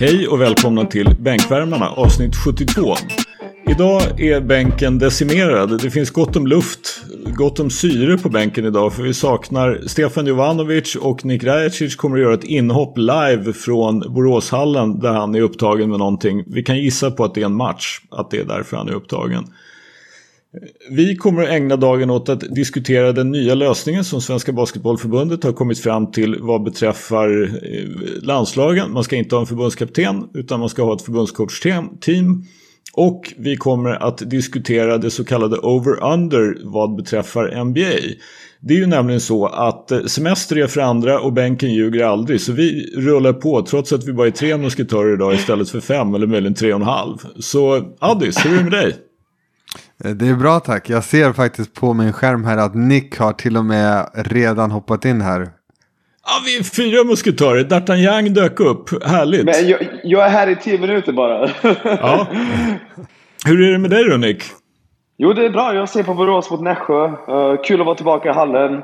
Hej och välkomna till Bänkvärmarna avsnitt 72. Idag är bänken decimerad. Det finns gott om luft, gott om syre på bänken idag för vi saknar Stefan Jovanovic och Nick Rajacic kommer att göra ett inhopp live från Boråshallen där han är upptagen med någonting. Vi kan gissa på att det är en match, att det är därför han är upptagen. Vi kommer att ägna dagen åt att diskutera den nya lösningen som Svenska Basketbollförbundet har kommit fram till vad beträffar eh, landslagen. Man ska inte ha en förbundskapten utan man ska ha ett förbundscoachteam. Och vi kommer att diskutera det så kallade over-under vad beträffar NBA. Det är ju nämligen så att eh, semester är för andra och bänken ljuger aldrig. Så vi rullar på trots att vi bara är tre musketörer idag istället för fem eller möjligen tre och en halv. Så Addis, hur är det med dig? Eh, det är bra tack. Jag ser faktiskt på min skärm här att Nick har till och med redan hoppat in här. Ja, vi är fyra musketörer. D'Artagnan dök upp. Härligt. Men jag, jag, är här i tio minuter bara. ja. Hur är det med dig då Nick? Jo, det är bra. Jag ser på Borås mot Nässjö. Uh, kul att vara tillbaka i hallen.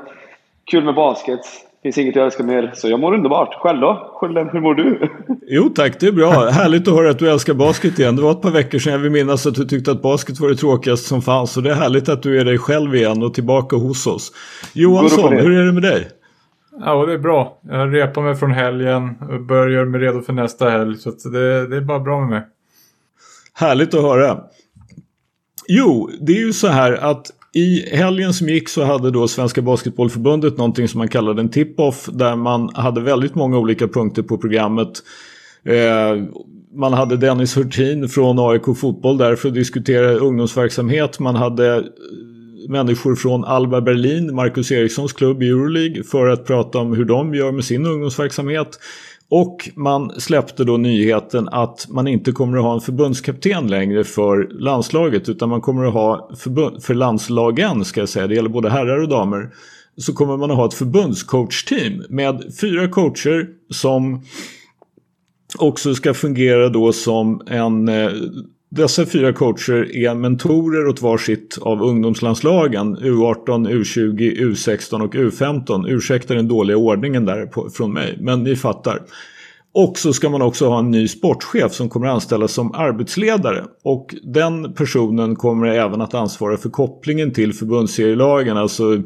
Kul med basket finns inget jag älskar mer. Så jag mår underbart. Själv då? Själv, hur mår du? Jo tack, det är bra. Härligt att höra att du älskar basket igen. Det var ett par veckor sedan jag vill minnas att du tyckte att basket var det tråkigaste som fanns. Så det är härligt att du är dig själv igen och tillbaka hos oss. Johansson, hur är det med dig? Ja, det är bra. Jag repar mig från helgen och börjar mig redo för nästa helg. Så det, det är bara bra med mig. Härligt att höra. Jo, det är ju så här att i helgen som gick så hade då Svenska Basketbollförbundet någonting som man kallade en tip-off där man hade väldigt många olika punkter på programmet. Eh, man hade Dennis Hurtin från AIK Fotboll där för att diskutera ungdomsverksamhet. Man hade eh, människor från Alba Berlin, Marcus Erikssons klubb i Euroleague för att prata om hur de gör med sin ungdomsverksamhet. Och man släppte då nyheten att man inte kommer att ha en förbundskapten längre för landslaget utan man kommer att ha för landslagen ska jag säga, det gäller både herrar och damer. Så kommer man att ha ett förbundscoachteam med fyra coacher som också ska fungera då som en eh, dessa fyra coacher är mentorer åt varsitt av ungdomslandslagen U18, U20, U16 och U15. Ursäkta den dåliga ordningen där på, från mig, men ni fattar. Och så ska man också ha en ny sportchef som kommer anställas som arbetsledare. Och den personen kommer även att ansvara för kopplingen till förbundsserielagen, alltså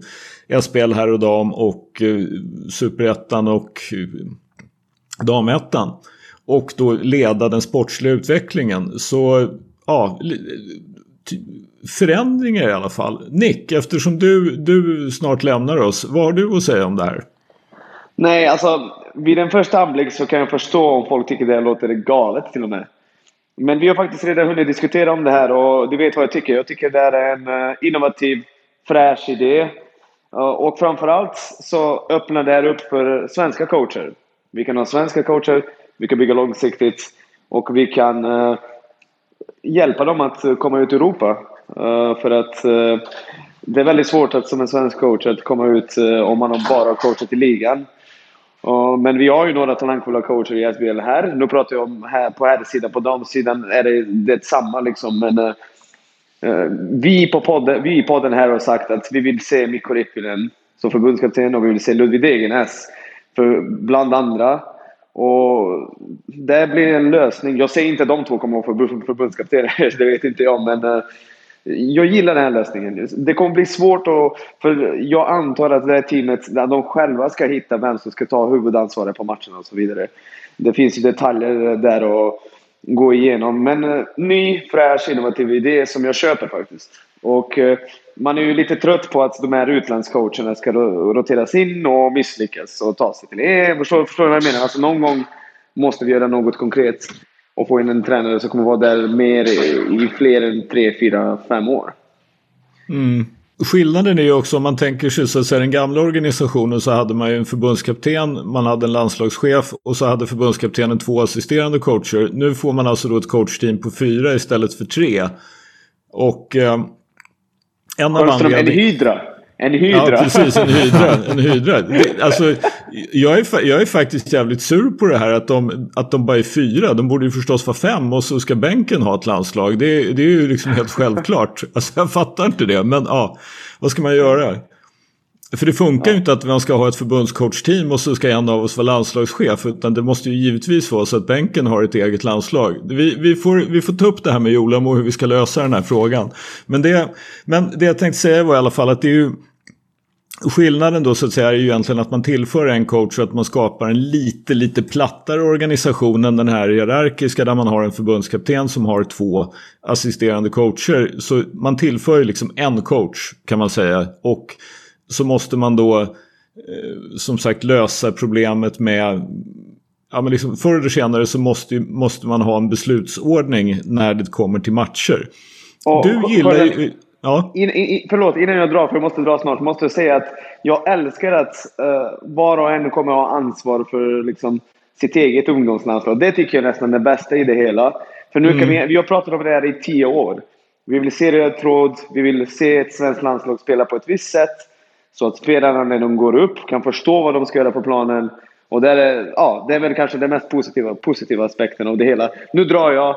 SPL här och dam och eh, Superettan och eh, Damettan och då leda den sportsliga utvecklingen. Så ja, förändringar i alla fall. Nick, eftersom du, du snart lämnar oss, vad har du att säga om det här? Nej, alltså vid en första anblick så kan jag förstå om folk tycker det låter galet till och med. Men vi har faktiskt redan hunnit diskutera om det här och du vet vad jag tycker. Jag tycker det är en eh, innovativ, fräsch idé. Eh, och framförallt så öppnar det här upp för svenska coacher. Vi kan ha svenska coacher, vi kan bygga långsiktigt och vi kan eh, hjälpa dem att komma ut i Europa. Eh, för att eh, det är väldigt svårt att som en svensk coach att komma ut eh, om man bara har coachat i ligan. men vi har ju några talangfulla coacher i SBL här. Nu pratar jag om här på här sidan, på damsidan är det samma liksom. Men eh, eh, vi, på podden, vi i podden här har sagt att vi vill se Mikko Rippinen som förbundskapten och vi vill se Ludvig Degenäs. För bland andra och det blir en lösning. Jag säger inte att de två kommer att få förbundskaptener, det vet inte jag. Men eh, jag gillar den här lösningen. Det kommer bli svårt att... För jag antar att det här teamet, de själva ska hitta vem som ska ta huvudansvaret på matcherna och så vidare. Det finns ju detaljer där och gå igenom. Men eh, ny, fräsch, innovativ idé som jag köper faktiskt. Och eh, man är ju lite trött på att de här utlandscoacherna ska roteras in och misslyckas och ta sig till EM. Förstår, förstår du vad jag menar? Alltså någon gång måste vi göra något konkret och få in en tränare som kommer vara där mer i, i fler än tre, fyra, fem år. Mm. Skillnaden är ju också om man tänker sig så att säga den gamla organisationen så hade man ju en förbundskapten, man hade en landslagschef och så hade förbundskaptenen två assisterande coacher. Nu får man alltså då ett coachteam på fyra istället för tre. Och eh, en av anledningarna... En hydra. En hydra. Ja, precis. En hydra. En hydra. Alltså, jag, är, jag är faktiskt jävligt sur på det här att de, att de bara är fyra. De borde ju förstås vara fem och så ska bänken ha ett landslag. Det, det är ju liksom helt självklart. Alltså, jag fattar inte det. Men ja, vad ska man göra? För det funkar ju inte att man ska ha ett förbundscoachteam och så ska en av oss vara landslagschef. Utan det måste ju givetvis vara så att bänken har ett eget landslag. Vi, vi, får, vi får ta upp det här med Jolamo hur vi ska lösa den här frågan. Men det, men det jag tänkte säga var i alla fall att det är ju Skillnaden då så att säga är ju egentligen att man tillför en coach och att man skapar en lite, lite plattare organisation än den här hierarkiska där man har en förbundskapten som har två assisterande coacher. Så man tillför ju liksom en coach kan man säga och så måste man då eh, som sagt lösa problemet med Ja, men liksom, förr eller senare så måste, måste man ha en beslutsordning när det kommer till matcher. Och, du gillar ju... Ja. In, in, förlåt, innan jag drar, för jag måste dra snart, måste jag säga att jag älskar att uh, var och en kommer ha ansvar för liksom, sitt eget ungdomslandslag. Det tycker jag är nästan det bästa i det hela. För nu mm. kan vi, vi har pratat om det här i tio år. Vi vill se röd tråd, vi vill se ett svenskt landslag spela på ett visst sätt. Så att spelarna när de går upp kan förstå vad de ska göra på planen. Och det är, ja, det är väl kanske den mest positiva, positiva aspekten av det hela. Nu drar jag.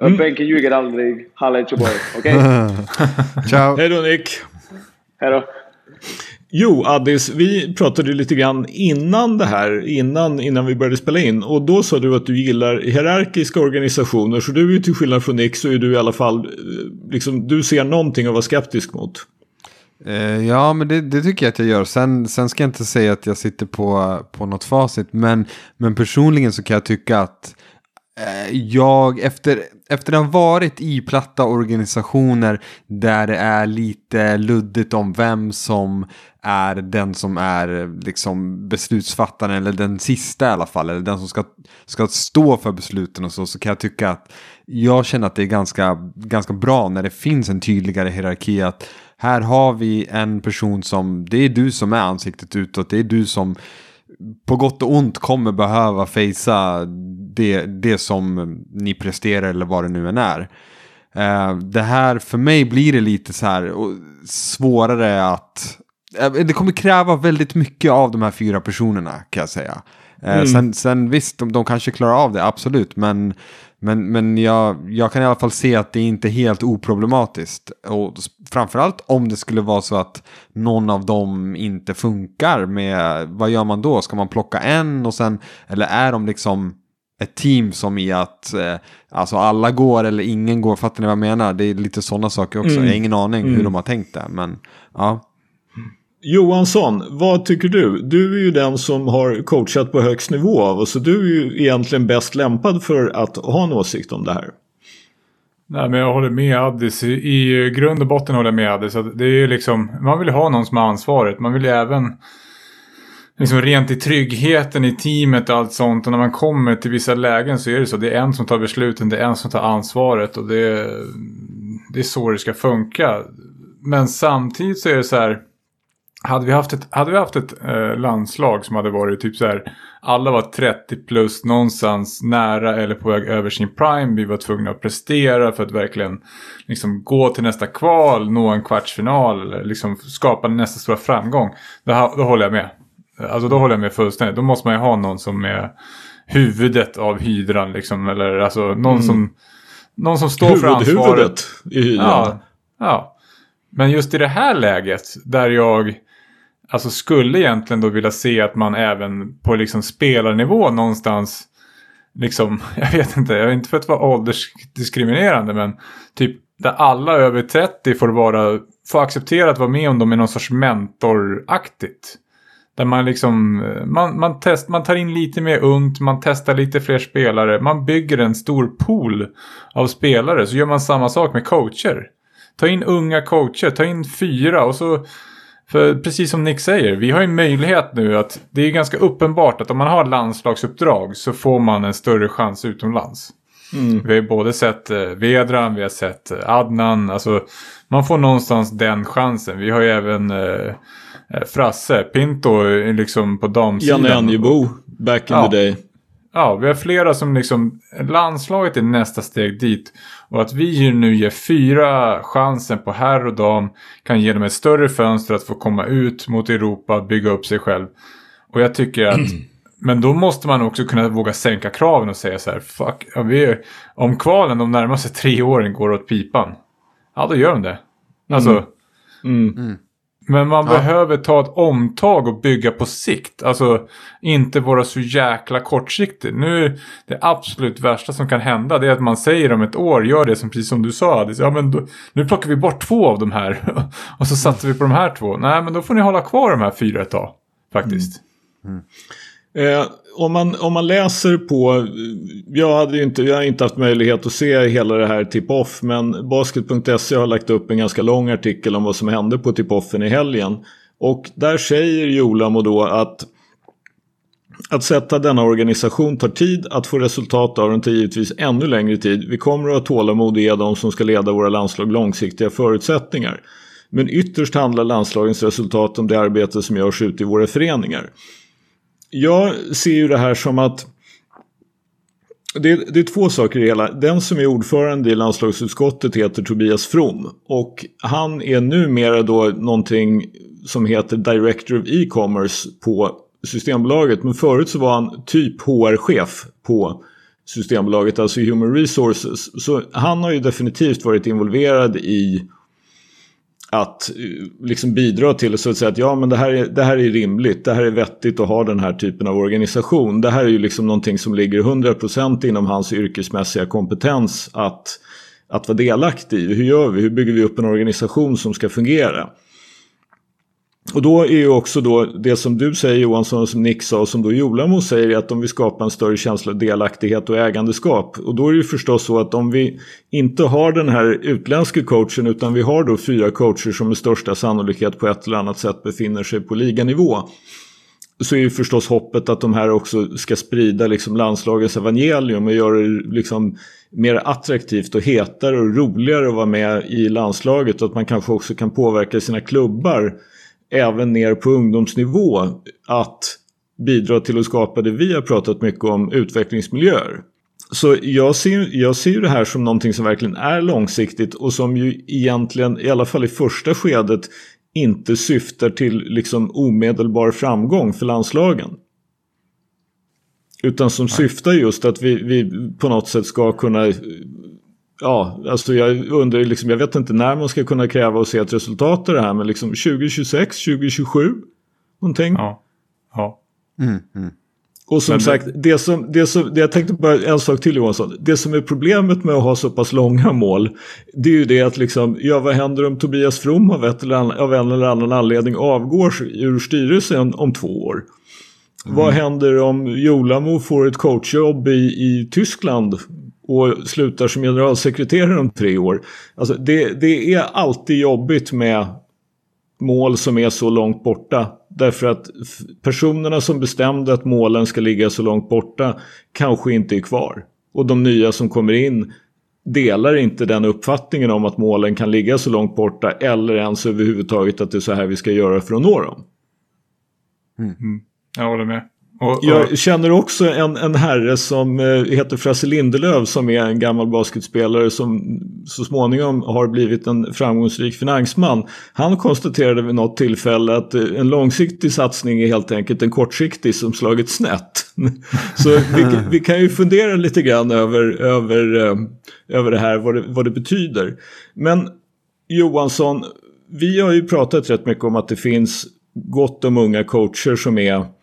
Mm. Bänken ljuger aldrig. Halla Göteborg. Okej? Okay? Ciao. Hej då Nick. Hej då. Jo, Addis, vi pratade lite grann innan det här, innan, innan vi började spela in. Och då sa du att du gillar hierarkiska organisationer. Så du är ju till skillnad från Nick så är du i alla fall, eh, liksom, du ser någonting att vara skeptisk mot. Eh, ja, men det, det, tycker jag att jag gör. Sen, sen ska jag inte säga att jag sitter på, på något facit. Men, men personligen så kan jag tycka att eh, Eh, jag efter, efter att ha varit i platta organisationer där det är lite luddigt om vem som är den som är liksom beslutsfattaren eller den sista i alla fall. Eller den som ska, ska stå för besluten och så. Så kan jag tycka att jag känner att det är ganska, ganska bra när det finns en tydligare hierarki. att här har vi en person som, det är du som är ansiktet utåt, det är du som på gott och ont kommer behöva fejsa det, det som ni presterar eller vad det nu än är. Uh, det här, för mig blir det lite så här svårare att... Uh, det kommer kräva väldigt mycket av de här fyra personerna kan jag säga. Uh, mm. sen, sen visst, de, de kanske klarar av det, absolut. Men men, men jag, jag kan i alla fall se att det inte är helt oproblematiskt. Och framförallt om det skulle vara så att någon av dem inte funkar med, vad gör man då? Ska man plocka en och sen, eller är de liksom ett team som i att eh, alltså alla går eller ingen går, fattar ni vad jag menar? Det är lite sådana saker också. Mm. Jag har ingen aning mm. hur de har tänkt det, men ja. Johansson, vad tycker du? Du är ju den som har coachat på högst nivå av oss. Så du är ju egentligen bäst lämpad för att ha en åsikt om det här. Nej, men jag håller med Addis. I grund och botten håller jag med Addis. Det är ju liksom, man vill ha någon som har ansvaret. Man vill ju även liksom rent i tryggheten i teamet och allt sånt. Och när man kommer till vissa lägen så är det så. Det är en som tar besluten, det är en som tar ansvaret. Och det är, det är så det ska funka. Men samtidigt så är det så här hade vi haft ett, hade vi haft ett eh, landslag som hade varit typ så här. Alla var 30 plus någonstans nära eller på väg över sin prime. Vi var tvungna att prestera för att verkligen liksom, gå till nästa kval, nå en kvartsfinal. Eller liksom, skapa nästa stora framgång. Då, då håller jag med. Alltså då håller jag med fullständigt. Då måste man ju ha någon som är huvudet av hydran. Liksom, eller alltså någon, mm. som, någon som står Huvud, för ansvaret. Huvudet i hydran. Ja, ja. Men just i det här läget där jag alltså skulle egentligen då vilja se att man även på liksom spelarnivå någonstans liksom, jag vet inte, jag är inte för att vara åldersdiskriminerande men typ där alla över 30 får vara, får acceptera att vara med om dem är någon sorts mentoraktigt. Där man liksom, man, man, test, man tar in lite mer ungt, man testar lite fler spelare, man bygger en stor pool av spelare. Så gör man samma sak med coacher. Ta in unga coacher, ta in fyra och så för precis som Nick säger, vi har ju möjlighet nu att det är ganska uppenbart att om man har landslagsuppdrag så får man en större chans utomlands. Mm. Vi har både sett eh, Vedran, vi har sett eh, Adnan. Alltså, man får någonstans den chansen. Vi har ju även eh, eh Frasse, Pinto liksom på damsidan. Janne Anjebo, back in ja. the day. Ja, vi har flera som liksom, landslaget är nästa steg dit. Och att vi nu ger fyra chansen på herr och dam kan ge dem ett större fönster att få komma ut mot Europa, bygga upp sig själv. Och jag tycker att Men då måste man också kunna våga sänka kraven och säga så här, fuck, ja, vi om kvalen de närmaste tre åren går åt pipan. Ja, då gör de det. Alltså. Mm. Mm. Men man Ja. behöver ta ett omtag och bygga på sikt. Alltså inte vara så jäkla kortsiktig. Nu är det absolut värsta som kan hända det är att man säger om ett år, gör det som precis som du sa. Adis. Ja, men då, nu plockar vi bort två av de här och så satsar vi på de här två. Nej, men då får ni hålla kvar de här fyra ett tag. Faktiskt. Eh, om, man, om man läser på, jag, hade ju inte, jag har inte haft möjlighet att se hela det här tip-off men basket.se har lagt upp en ganska lång artikel om vad som hände på tip-offen i helgen. Och där säger Jolamo då att att sätta denna organisation tar tid, att få resultat av den tar givetvis ännu längre tid. Vi kommer att ha tålamod och ge de som ska leda våra landslag långsiktiga förutsättningar. Men ytterst handlar landslagens resultat om det arbete som görs ute i våra föreningar. Jag ser ju det här som att det, det är två saker i det hela. Den som är ordförande i landslagsutskottet heter Tobias From. Och han är numera då någonting som heter Director of E-commerce på Systembolaget. Men förut så var han typ HR-chef på Systembolaget, alltså Human Resources. Så han har ju definitivt varit involverad i att eh, liksom bidra till så att säga att ja men det här, är, det här är rimligt, det här är vettigt att ha den här typen av organisation. Det här är ju liksom någonting som ligger 100% inom hans yrkesmässiga kompetens att, att vara delaktig i. Hur gör vi? Hur bygger vi upp en organisation som ska fungera? Och då är ju också då det som du säger Johansson och som Nick sa och som då Jolamo säger är att de vill skapa en större känsla av delaktighet och ägandeskap. Och då är det ju förstås så att om vi inte har den här utländska coachen utan vi har då fyra coacher som med största sannolikhet på ett eller annat sätt befinner sig på liganivå. Så är ju förstås hoppet att de här också ska sprida liksom landslagets evangelium och göra det liksom mer attraktivt och hetare och roligare att vara med i landslaget och att man kanske också kan påverka sina klubbar även ner på ungdomsnivå att bidra till att skapa det vi har pratat mycket om, utvecklingsmiljöer. Så jag ser, jag ser det här som någonting som verkligen är långsiktigt och som ju egentligen, i alla fall i första skedet, inte syftar till liksom omedelbar framgång för landslagen. Utan som syftar just att vi, vi på något sätt ska kunna Ja, alltså jag undrar liksom, jag vet inte när man ska kunna kräva och se ett resultat av det här, men liksom 2026, 2027, någonting. Ja. ja. Mm, mm. Och som Men sagt, det som, det som, det jag tänkte bara en sak till Johansson. Det som är problemet med att ha så pass långa mål. Det är ju det att liksom, ja vad händer om Tobias From av, ett eller annan, av en eller annan anledning avgår ur styrelsen om två år? Vad händer om Jolamo får ett coachjobb i, i Tyskland och slutar som generalsekreterare om tre år? Alltså det, det är alltid jobbigt med mål som är så långt borta. Därför att personerna som bestämde att målen ska ligga så långt borta kanske inte är kvar. Och de nya som kommer in delar inte den uppfattningen om att målen kan ligga så långt borta eller ens överhuvudtaget att det är så här vi ska göra för att nå dem. Mm. Mm. Jag håller med. Och, och, Jag känner också en, en herre som eh, heter Frasse Lindelöf som är en gammal basketspelare som så småningom har blivit en framgångsrik finansman. Han konstaterade vid något tillfälle att eh, en långsiktig satsning är helt enkelt en kortsiktig som slagit snett. så vi, vi kan ju fundera lite grann över, över, eh, över det här, vad det, vad det betyder. Men Johansson, vi har ju pratat rätt mycket om att det finns gott om unga coacher som är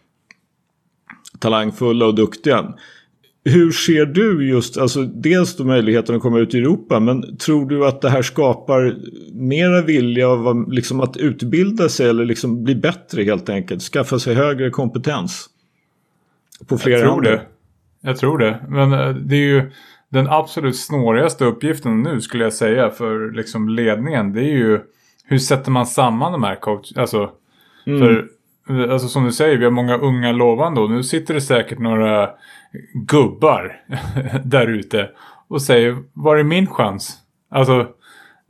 talangfulla och duktiga. Hur ser du just, alltså dels då möjligheten att komma ut i Europa, men tror du att det här skapar mera vilja av att- liksom att utbilda sig eller liksom bli bättre helt enkelt? Skaffa sig högre kompetens? På flera jag tror andra? det. Jag tror det. Men eh, det är ju den absolut snårigaste uppgiften nu skulle jag säga för liksom ledningen. Det är ju hur sätter man samman de här coach... Alltså, Mm. för, alltså som du säger, vi har många unga lovande och nu sitter det säkert några gubbar där ute och säger var är min chans? Alltså,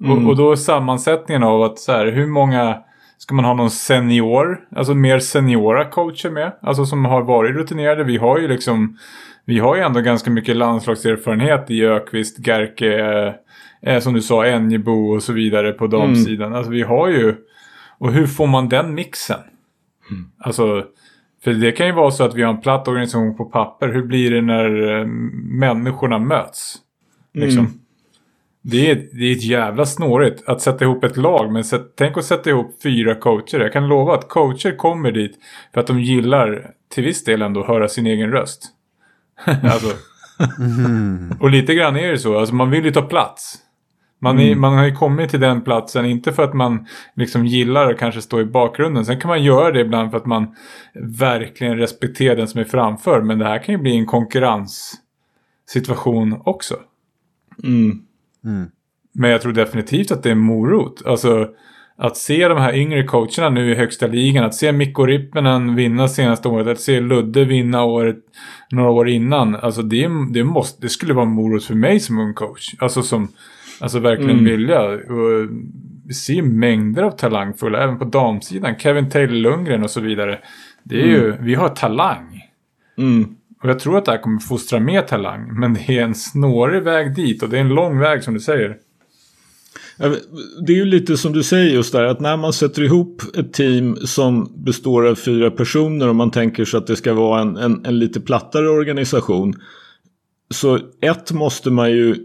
Mm. och, och då är sammansättningen av att så här, hur många Ska man ha någon senior, alltså mer seniora coacher med? Alltså som har varit rutinerade. Vi har ju liksom, vi har ju ändå ganska mycket landslagserfarenhet i Ökvist, Gerke, eh, eh, som du sa, Enjebo och så vidare på damsidan. Alltså vi har ju, och hur får man den mixen? Alltså, för det kan ju vara så att vi har en platt organisation på papper. Hur blir det när eh, människorna möts? Liksom. Mm. Det är, det är ett jävla snårigt att sätta ihop ett lag. Men sätt, tänk att sätta ihop fyra coacher. Jag kan lova att coacher kommer dit för att de gillar till viss del ändå att höra sin egen röst. alltså. Och lite grann är det så. Alltså man vill ju ta plats. Man, är, man har ju kommit till den platsen, inte för att man liksom gillar att kanske stå i bakgrunden. Sen kan man göra det ibland för att man verkligen respekterar den som är framför. Men det här kan ju bli en konkurrenssituation också. Mm. Men jag tror definitivt att det är en morot. Alltså att se de här yngre coacherna nu i högsta ligan. Att se Mikko Rippinen vinna senaste året. Att se Ludde vinna året, några år innan. Alltså det, det, måste, det skulle vara en morot för mig som ung coach. Alltså som alltså verkligen Mm. vilja. Och vi ser mängder av talangfulla. Även på damsidan. Kevin Taylor Lundgren och så vidare. Det är ju, vi har talang. Mm. Och jag tror att det här kommer fostra mer talang. Men det är en snårig väg dit. Och det är en lång väg som du säger. Men Det är ju lite som du säger just där att när man sätter ihop ett team som består av fyra personer och man tänker sig att det ska vara en, en, en lite plattare organisation. Så ett måste man ju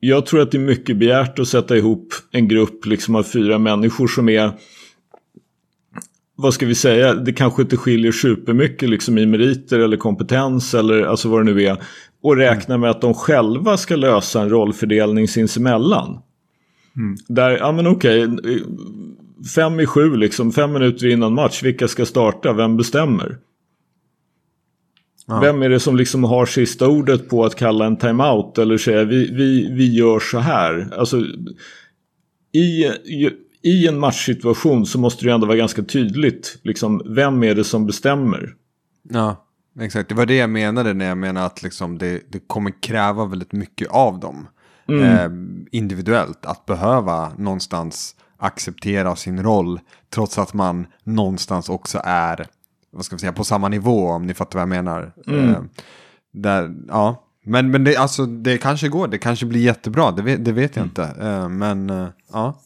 jag tror att det är mycket begärt att sätta ihop en grupp liksom av fyra människor som är vad ska vi säga, det kanske inte skiljer supermycket liksom i meriter eller kompetens eller alltså vad det nu är. Och räkna med att de själva ska lösa en rollfördelning sinsemellan. Där, ja men okej, fem i sju liksom, fem minuter innan match, vilka ska starta, vem bestämmer? Ja. Vem är det som liksom har sista ordet på att kalla en timeout eller säga vi, vi, vi gör så här? Alltså, i, I en matchsituation så måste det ändå vara ganska tydligt liksom, vem är det som bestämmer? Ja, exakt. Det var det jag menade när jag menade att liksom det, det kommer kräva väldigt mycket av dem. Eh, individuellt. Att behöva någonstans acceptera sin roll. Trots att man någonstans också är, vad ska vi säga, på samma nivå om ni fattar vad jag menar. Eh, där, ja. Men, men det, alltså, det kanske går, det kanske blir jättebra, det vet, det vet jag inte. Eh, men eh, ja.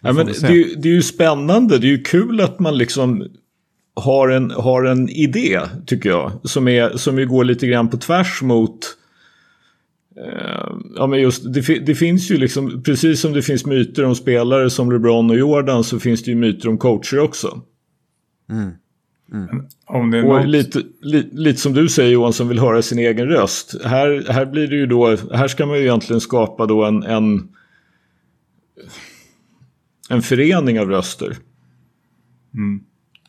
Ja, men det, är det är ju spännande, det är ju kul att man liksom har en, har en idé, tycker jag. Som, är, som ju går lite grann på tvärs mot eh, Ja men just det, det finns ju liksom, precis som det finns myter om spelare som LeBron och Jordan så finns det ju myter om coacher också. Om det är Och något... lite, li, lite som du säger Johan som vill höra sin egen röst. Här, här blir det ju då, här ska man ju egentligen skapa då en, en, en förening av röster.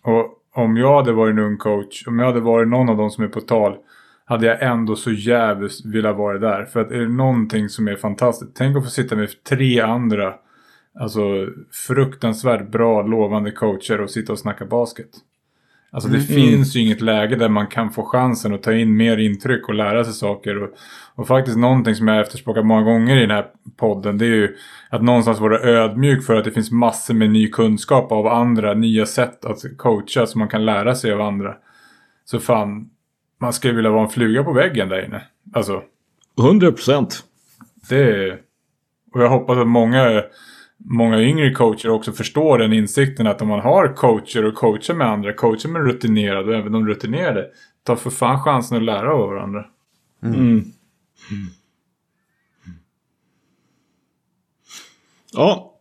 Och om jag hade varit en ung coach, om jag hade varit någon av dem som är på tal, hade jag ändå så jävligt velat vara där. För att är det någonting som är fantastiskt, tänk att få sitta med tre andra, alltså fruktansvärt bra, lovande coacher och sitta och snacka basket. Alltså det finns ju inget läge där man kan få chansen att ta in mer intryck och lära sig saker. Och, och faktiskt någonting som jag efterspråkat många gånger i den här podden. Det är ju att någonstans vara ödmjuk för att det finns massor med ny kunskap av andra. Nya sätt att coacha som man kan lära sig av andra. Så fan, man skulle vilja vara en fluga på väggen där inne. Alltså, 100 procent. det är... Och jag hoppas att många, många yngre coacher också förstår den insikten att om man har coacher och coachar med andra, coacher med rutinerade och även de rutinerade, ta för fan chansen att lära av varandra. Mm. Ja,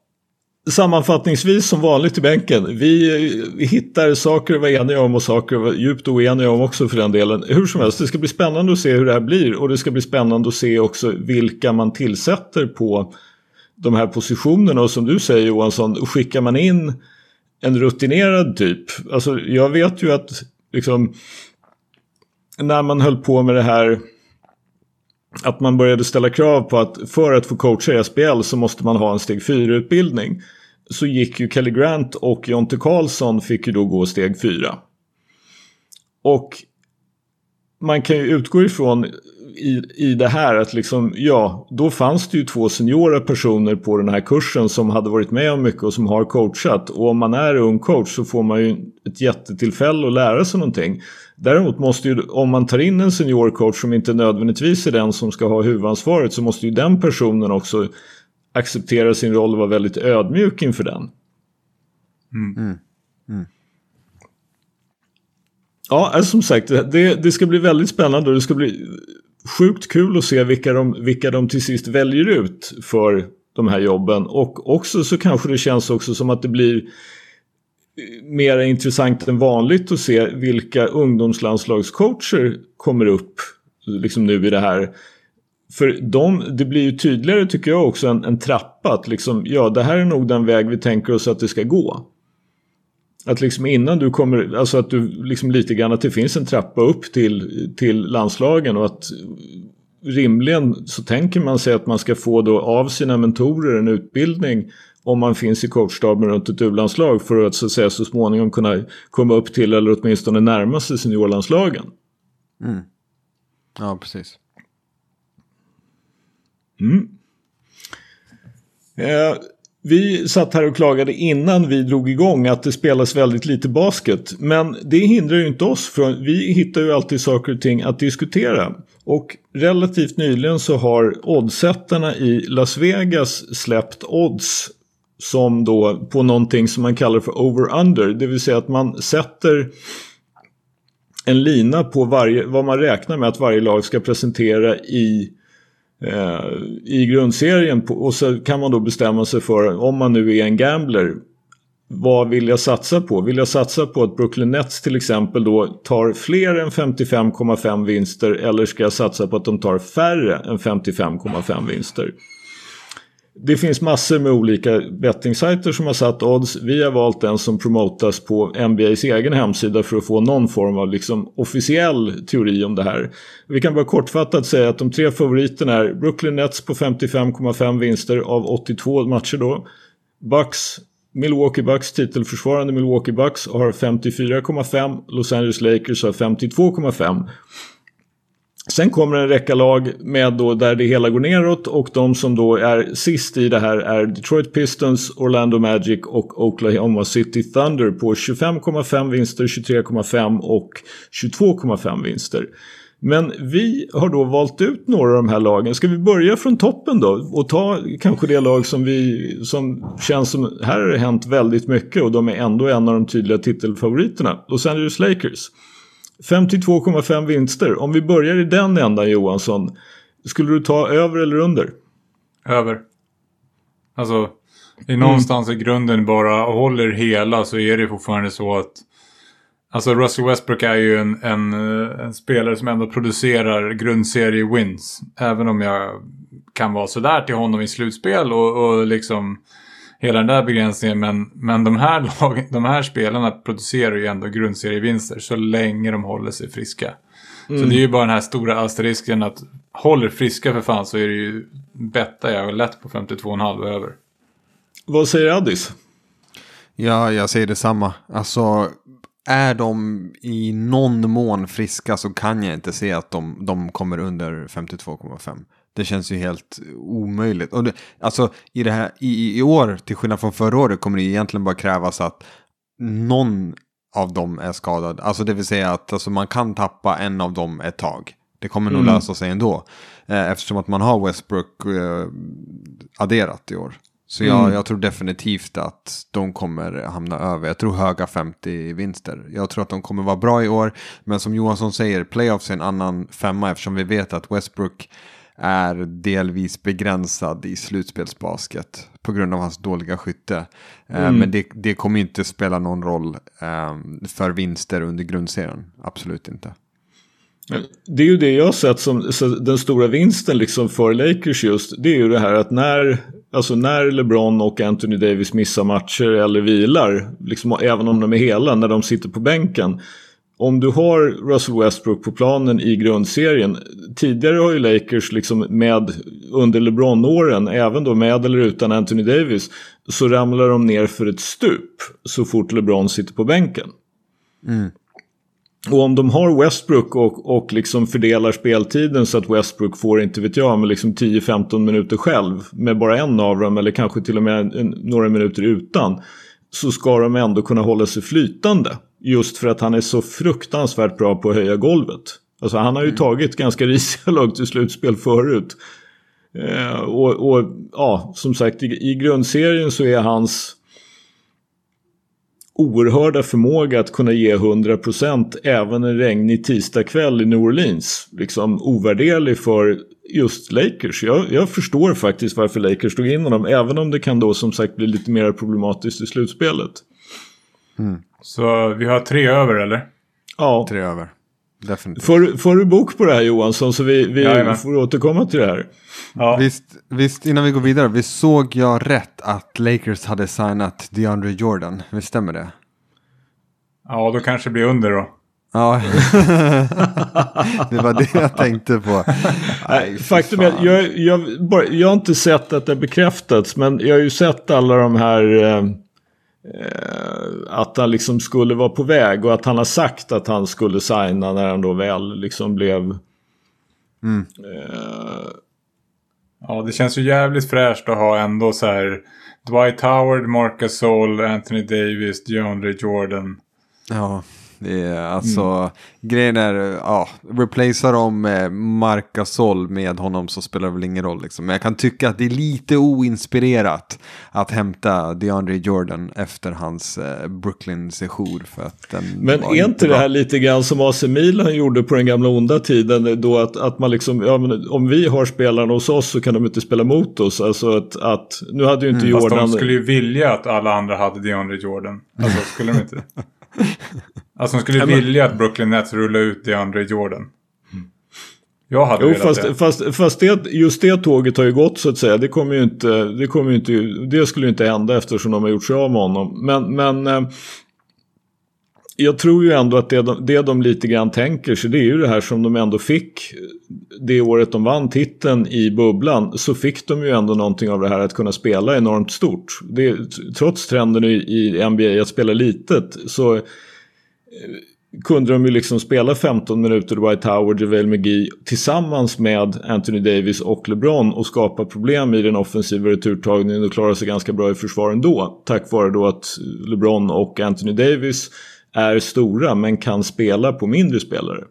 sammanfattningsvis som vanligt i bänken. Vi, vi hittar saker att vara eniga om och saker att vara djupt oeniga om också för den delen. Hur som helst, det ska bli spännande att se hur det här blir och det ska bli spännande att se också vilka man tillsätter på de här positionerna och som du säger Johansson, skickar man in en rutinerad typ. Alltså jag vet ju att liksom när man höll på med det här att man började ställa krav på att för att få coacha i SBL så måste man ha en steg 4-utbildning. Så gick ju Kelly Grant och Jonte Karlsson fick ju då gå steg 4. Och man kan ju utgå ifrån i, i det här att liksom, ja, då fanns det ju två seniora personer på den här kursen som hade varit med om mycket och som har coachat. Och om man är ung coach så får man ju ett jättetillfälle att lära sig någonting. Däremot måste ju, om man tar in en senior coach som inte nödvändigtvis är den som ska ha huvudansvaret så måste ju den personen också acceptera sin roll och vara väldigt ödmjuk inför den. Ja, alltså som sagt, eh, det, det ska bli väldigt spännande och det ska bli sjukt kul att se vilka de, vilka de till sist väljer ut för de här jobben. Och också så kanske det känns också som att det blir eh, mer intressant än vanligt att se vilka ungdomslandslagscoacher kommer upp liksom nu i det här. För de, det blir ju tydligare tycker jag också en, en trappa att liksom, ja det här är nog den väg vi tänker oss att det ska gå. Att liksom innan du kommer, alltså att du liksom lite grann att det finns en trappa upp till, till landslagen och att rimligen så tänker man sig att man ska få då av sina mentorer en utbildning om man finns i coachstaben runt ett u-landslag för att så, att säga, så småningom kunna komma upp till eller åtminstone närma sig seniorlandslagen. Mm. Ja, precis. Mm. Eh, vi satt här och klagade innan vi drog igång att det spelas väldigt lite basket. Men det hindrar ju inte oss från, vi hittar ju alltid saker och ting att diskutera. Och relativt nyligen så har oddsättarna i Las Vegas släppt odds som då på någonting som man kallar för over-under. Det vill säga att man sätter en lina på varje, vad man räknar med att varje lag ska presentera i eh, Eh, i grundserien och så kan man då bestämma sig för om man nu är en gambler vad vill jag satsa på? Vill jag satsa på att Brooklyn Nets till exempel då tar fler än 55,5 vinster eller ska jag satsa på att de tar färre än 55,5 vinster? Det finns massor med olika bettingsajter som har satt odds. Vi har valt den som promotas på NBAs egen hemsida för att få någon form av liksom officiell teori om det här. Vi kan bara kortfattat säga att de tre favoriterna är Brooklyn Nets på 55,5 vinster av 82 matcher då. Bucks Milwaukee Bucks titelförsvarande Milwaukee Bucks har 54,5. Los Angeles Lakers har 52,5. Sen kommer en räcka lag med då där det hela går neråt och de som då är sist i det här är Detroit Pistons, Orlando Magic och Oklahoma City Thunder på 25,5 vinster, 23,5 och 22,5 vinster. Men vi har då valt ut några av de här lagen. Ska vi börja från toppen då och ta kanske det lag som vi som känns som här har det hänt väldigt mycket och de är ändå en av de tydliga titelfavoriterna. Los Angeles Lakers. 52,5 vinster. Om vi börjar i den ändan Johansson. Skulle du ta över eller under? Över. Alltså, i någonstans mm. i grunden bara håller hela så är det fortfarande så att Alltså Russell Westbrook är ju en, en, en, spelare som ändå producerar grundserie wins. Även om jag kan vara sådär till honom i slutspel och, och liksom hela den där begränsningen. Men, men de, här lag, de här spelarna producerar ju ändå grundserievinster så länge de håller sig friska. Mm. Så det är ju bara den här stora asterisken att håller friska för fan så är det ju bettar jag lätt på 52,5 över. Vad säger Addis? Ja, jag säger detsamma. Alltså, är de i någon mån friska så kan jag inte se att de, de kommer under 52,5. Det känns ju helt omöjligt. Och det, alltså i, det här, i, i år, till skillnad från förra året, kommer det egentligen bara krävas att någon av dem är skadad. Alltså det vill säga att alltså, man kan tappa en av dem ett tag. Det kommer nog mm. lösa sig ändå. Eh, eftersom att man har Westbrook eh, adderat i år. Så jag, mm. jag, tror definitivt att de kommer hamna över. Jag tror höga 50 vinster. Jag tror att de kommer vara bra i år. Men som Johansson säger, playoffs är en annan femma eftersom vi vet att Westbrook är delvis begränsad i slutspelsbasket på grund av hans dåliga skytte. Eh, mm. Men det, det, kommer inte spela någon roll um, för vinster under grundserien. Absolut inte. Det är ju det jag har sett som den stora vinsten liksom för Lakers just. Det är ju det här att när, alltså när LeBron och Anthony Davis missar matcher eller vilar, liksom, även om de är hela, när de sitter på bänken om du har Russell Westbrook på planen i grundserien. Tidigare har ju Lakers liksom med under LeBron-åren, även då med eller utan Anthony Davis, så ramlar de ner för ett stup så fort LeBron sitter på bänken. Mm. Och om de har Westbrook och, och liksom fördelar speltiden så att Westbrook får, inte vet jag, med liksom 10-15 minuter själv med bara en av dem eller kanske till och med en, några minuter utan så ska de ändå kunna hålla sig flytande. Just för att han är så fruktansvärt bra på att höja golvet. Alltså han har ju mm. tagit ganska risiga lag till slutspel förut. Eh, och, och, ja, som sagt i, i grundserien så är hans oerhörda förmåga att kunna ge 100% även en regnig tisdagkväll i New Orleans. Liksom ovärderlig för just Lakers. Jag, jag förstår faktiskt varför Lakers tog in honom. Även om det kan då som sagt bli lite mer problematiskt i slutspelet. Så vi har tre över eller? Ja. Tre över. Definitivt. Får, får du bok på det här Johansson så vi, vi får återkomma till det här. Ja. Visst, visst, innan vi går vidare, visst såg jag rätt att Lakers hade signat DeAndre Jordan? Visst stämmer det? ja, då kanske det blir under då. Ja, det var det jag tänkte på. Nej, Faktum är att jag, jag, bara, jag har inte sett att det bekräftats men jag har ju sett alla de här eh, att han liksom skulle vara på väg och att han har sagt att han skulle signa när han då väl liksom blev Mm. eh, Ja, det känns ju jävligt fräscht att ha ändå så här Dwight Howard, Marc Gasol, Anthony Davis, DeAndre Jordan. Ja, det är alltså grejen är, ja, replacea dem med Marc Gasol med honom så spelar det väl ingen roll liksom. Men jag kan tycka att det är lite oinspirerat att hämta DeAndre Jordan efter hans eh, Brooklyn-sejour för att den Men är inte det här lite grann som AC Milan gjorde på den gamla onda tiden då att, att man liksom, ja men om vi har spelarna hos oss så kan de inte spela mot oss. Alltså att, att nu hade ju inte Mm. Fast Jordan... de skulle ju vilja att alla andra hade DeAndre Jordan. Alltså skulle de inte? Alltså de skulle Ja, men- vilja att Brooklyn Nets rullade ut DeAndre Jordan. Jag hade Jo, fast, det. fast, fast det, just det tåget har ju gått så att säga. Det kommer ju inte, det kommer inte, det skulle ju inte hända eftersom de har gjort sig av med honom. Men, men eh, jag tror ju ändå att det de, det de lite grann tänker sig det är ju det här som de ändå fick det året de vann titeln i bubblan så fick de ju ändå någonting av det här att kunna spela enormt stort. Det, trots trenden i, i NBA att spela litet så kunde de ju liksom spela 15 minuter Dwight Howard, JaVale McGee tillsammans med Anthony Davis och LeBron och skapa problem i den offensiva returtagningen och klara sig ganska bra i försvar ändå. Tack vare då att LeBron och Anthony Davis är stora men kan spela på mindre spelare.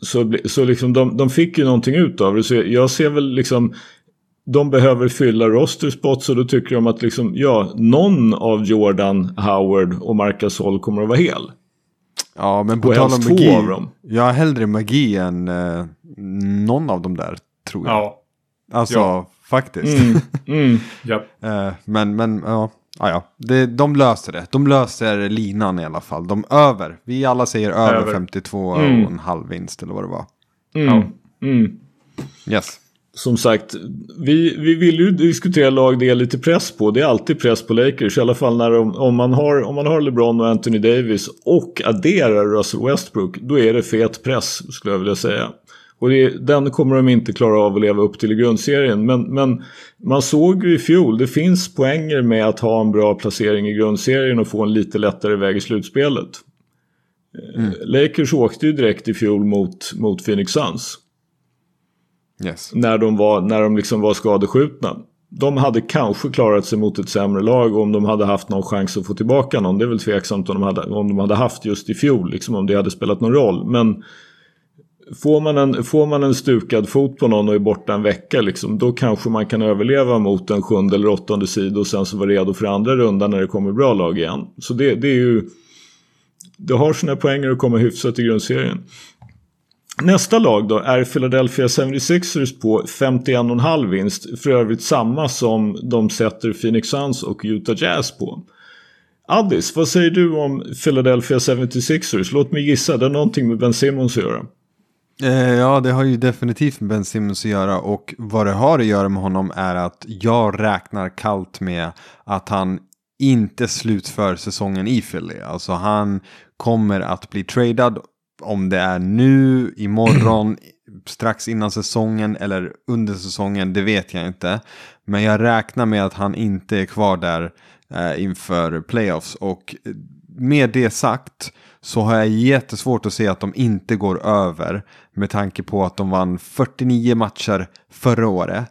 Så, bli- så liksom de, de fick ju någonting ut av det. Så jag, jag ser väl liksom de behöver fylla roster spots och då tycker de att liksom, ja, någon av Jordan, Howard och Marc Gasol kommer att vara hel. Ja, men på tal om magi. av dem. Jag har hellre magi än eh, någon av dem där, tror jag. Ja, Alltså, Ja. faktiskt. Mm, mm. ja. Eh, men, men, ja. Ja, ja. Det, de löser det. De löser linan i alla fall. De över. Vi alla säger över, Över. 52 Mm. och en halv vinst eller vad det var. Mm. Mm. Yes. Som sagt, vi, vi vill ju diskutera lag det är lite press på. Det är alltid press på Lakers. I alla fall när de, om, man har, om man har LeBron och Anthony Davis och adderar Russell Westbrook. Då är det fet press skulle jag vilja säga. Och det, den kommer de inte klara av att leva upp till i grundserien. Men, men man såg ju i fjol, det finns poänger med att ha en bra placering i grundserien och få en lite lättare väg i slutspelet. Eh, Lakers åkte ju direkt i fjol mot, mot Phoenix Suns Yes. när de var, när de liksom var skadeskjutna. De hade kanske klarat sig mot ett sämre lag om de hade haft någon chans att få tillbaka någon. Det är väl tveksamt om de hade, om de hade haft just i fjol, liksom om det hade spelat någon roll. Men får man en, får man en stukad fot på någon och är borta en vecka, liksom, då kanske man kan överleva mot en sjunde eller åttonde sida och sen så vara redo för andra rundan när det kommer bra lag igen. Så det, det är ju... Det har sina poänger att komma hyfsat i grundserien. Nästa lag då är Philadelphia 76ers på 51,5 vinst. För övrigt samma som de sätter Phoenix Suns och Utah Jazz på. Addis, vad säger du om Philadelphia 76ers? Låt mig gissa, det har någonting med Ben Simmons att göra. Eh, ja, det har ju definitivt med Ben Simmons att göra och vad det har att göra med honom är att jag räknar kallt med att han inte slutför säsongen i Philly. Alltså han kommer att bli tradad om det är nu, imorgon, strax innan säsongen eller under säsongen, det vet jag inte. Men jag räknar med att han inte är kvar där eh, inför playoffs och eh, med det sagt så har jag jättesvårt att se att de inte går över med tanke på att de vann 49 matcher förra året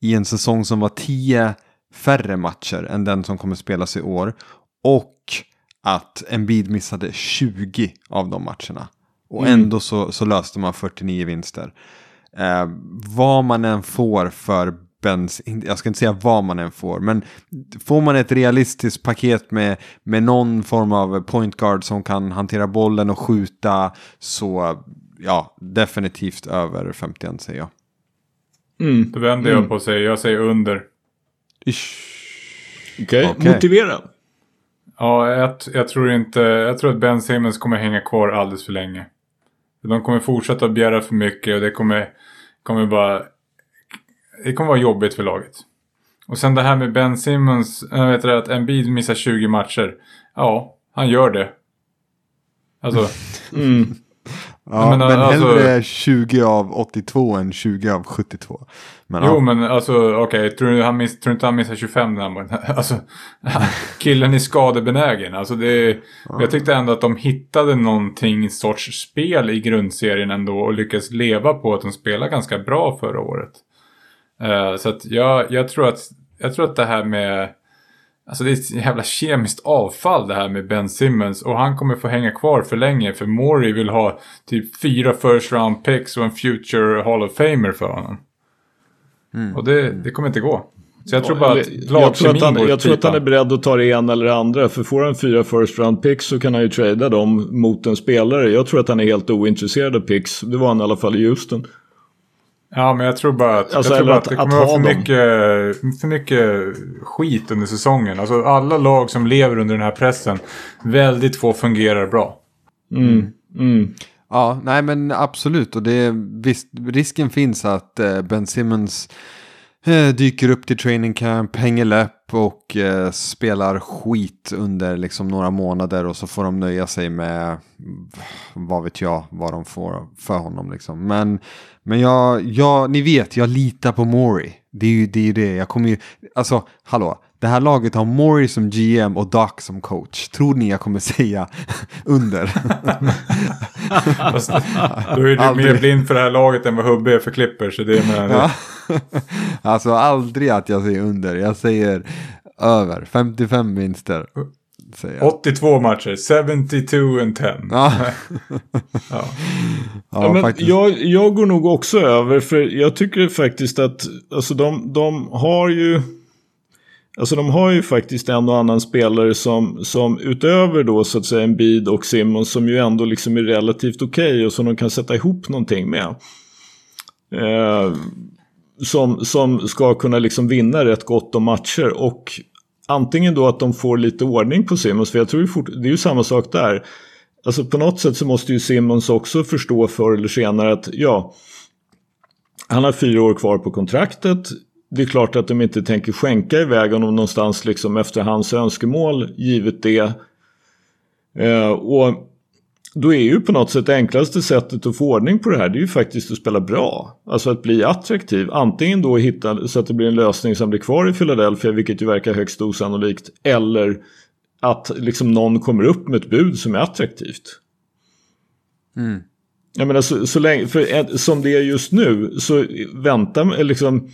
i en säsong som var 10 färre matcher än den som kommer spelas i år och att Embiid missade 20 av de matcherna. Och ändå så, så löste man 49 vinster. Eh, vad man än får för Bens, jag ska inte säga vad man än får, men får man ett realistiskt paket med, med någon form av point guard som kan hantera bollen och skjuta så ja, definitivt över 51 säger jag. Mm. Då vänder jag på och säger, jag säger under. Okej, Okej. motivera. Ja, jag, jag tror inte, jag tror att Ben Simmons kommer hänga kvar alldeles för länge. De kommer fortsätta begära för mycket och det kommer, kommer bara, det kommer vara jobbigt för laget. Och sen det här med Ben Simmons, eh, jag vet det, att Embiid missar 20 matcher. Ja, han gör det. Alltså, Mm. Ja, men, men, alltså- hellre 20 av 82 än 20 av 72. Men, jo ja. men alltså okej, tror, du han miss, tror inte han missar 25 den här månaden? Alltså, killen är skadebenägen. Alltså det, Jag tyckte ändå att de hittade någonting sorts spel i grundserien ändå och lyckades leva på att de spelade ganska bra förra året. Eh, så att jag, jag, tror att, jag tror att det här med Alltså det är ett jävla kemiskt avfall det här med Ben Simmons. Och han kommer få hänga kvar för länge. För Maury vill ha typ fyra first round picks och en future Hall of Famer för honom. Och det, det kommer inte gå. Så jag tror bara att jag, tror att han, jag tror att han är beredd att ta det ena eller det andra. För får han fyra first round picks så kan han ju trada dem mot en spelare. Jag tror att han är helt ointresserad av picks. Det var han i alla fall i Houston. Ja, men jag tror bara att, Alltså, jag tror bara att- att det att kommer vara ha för mycket, för mycket skit under säsongen. Alltså alla lag som lever under den här pressen, väldigt få fungerar bra. Mm. Mm. Ja, nej men absolut. Och det, visst, risken finns att eh, Ben Simmons eh, dyker upp till training camp, hänger läpp och eh, spelar skit under liksom några månader och så får de nöja sig med vad vet jag vad de får för honom liksom. Men, men jag, jag, ni vet, jag litar på Maury. Det är ju det, är det. jag kommer ju, alltså hallå. Det här laget har Maury som GM och Doc som coach. Tror ni jag kommer säga under? Fast, då är du Aldrig. mer blind för det här laget än vad Hubbe är för Clippers. Så det menar. Ja. alltså aldrig att jag säger under. Jag säger över. 55 vinster. Säger jag. 82 matcher, 72 and 10. Ja, Ja. Ja, men faktiskt. jag, jag går nog också över för jag tycker faktiskt att alltså de, de har ju Alltså de har ju faktiskt en och annan spelare som, som utöver då så att säga en bid och Simmons som ju ändå liksom är relativt okej och som de kan sätta ihop någonting med. Eh, som, som ska kunna liksom vinna rätt gott om matcher och antingen då att de får lite ordning på Simmons för jag tror ju fort, det är ju samma sak där. Alltså på något sätt så måste ju Simmons också förstå förr eller senare att ja, han har fyra år kvar på kontraktet. Det är klart att de inte tänker skänka iväg honom någonstans liksom efter hans önskemål givet det. Eh, och då är ju på något sätt det enklaste sättet att få ordning på det här det är ju faktiskt att spela bra. Alltså att bli attraktiv. Antingen då hitta så att det blir en lösning som blir kvar i Philadelphia vilket ju verkar högst osannolikt. Eller att liksom någon kommer upp med ett bud som är attraktivt. Mm. Jag menar så, så länge, för som det är just nu så väntar liksom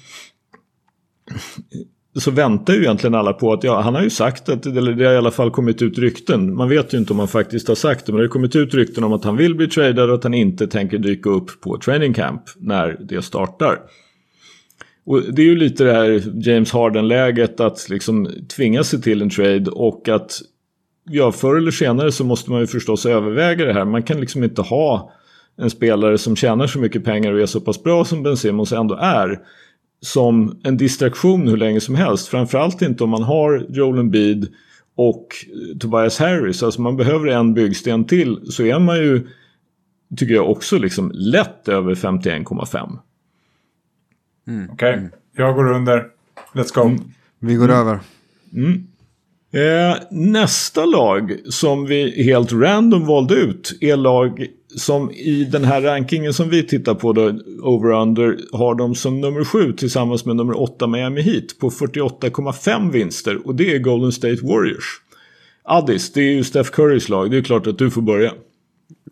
så väntar ju egentligen alla på att ja, han har ju sagt att, eller det har i alla fall kommit ut rykten. Man vet ju inte om han faktiskt har sagt det, men det har kommit ut rykten om att han vill bli tradad och att han inte tänker dyka upp på training camp när det startar. Och det är ju lite det här James Harden-läget att liksom tvinga sig till en trade och att ja, förr eller senare så måste man ju förstås överväga det här. Man kan liksom inte ha en spelare som tjänar så mycket pengar och är så pass bra som Ben Simmons ändå är som en distraktion hur länge som helst. Framförallt inte om man har Joel Embiid och eh, Tobias Harris. Alltså man behöver en byggsten till så är man ju, tycker jag också, liksom lätt över 51,5. Okej, jag går under. Let's go. Vi går över. Eh, nästa lag som vi helt random valde ut är lag som i den här rankingen som vi tittar på då, over-under, har de som nummer sju tillsammans med nummer åtta Miami Heat på 48,5 vinster och det är Golden State Warriors. Addis, det är ju Steph Currys lag, det är klart att du får börja.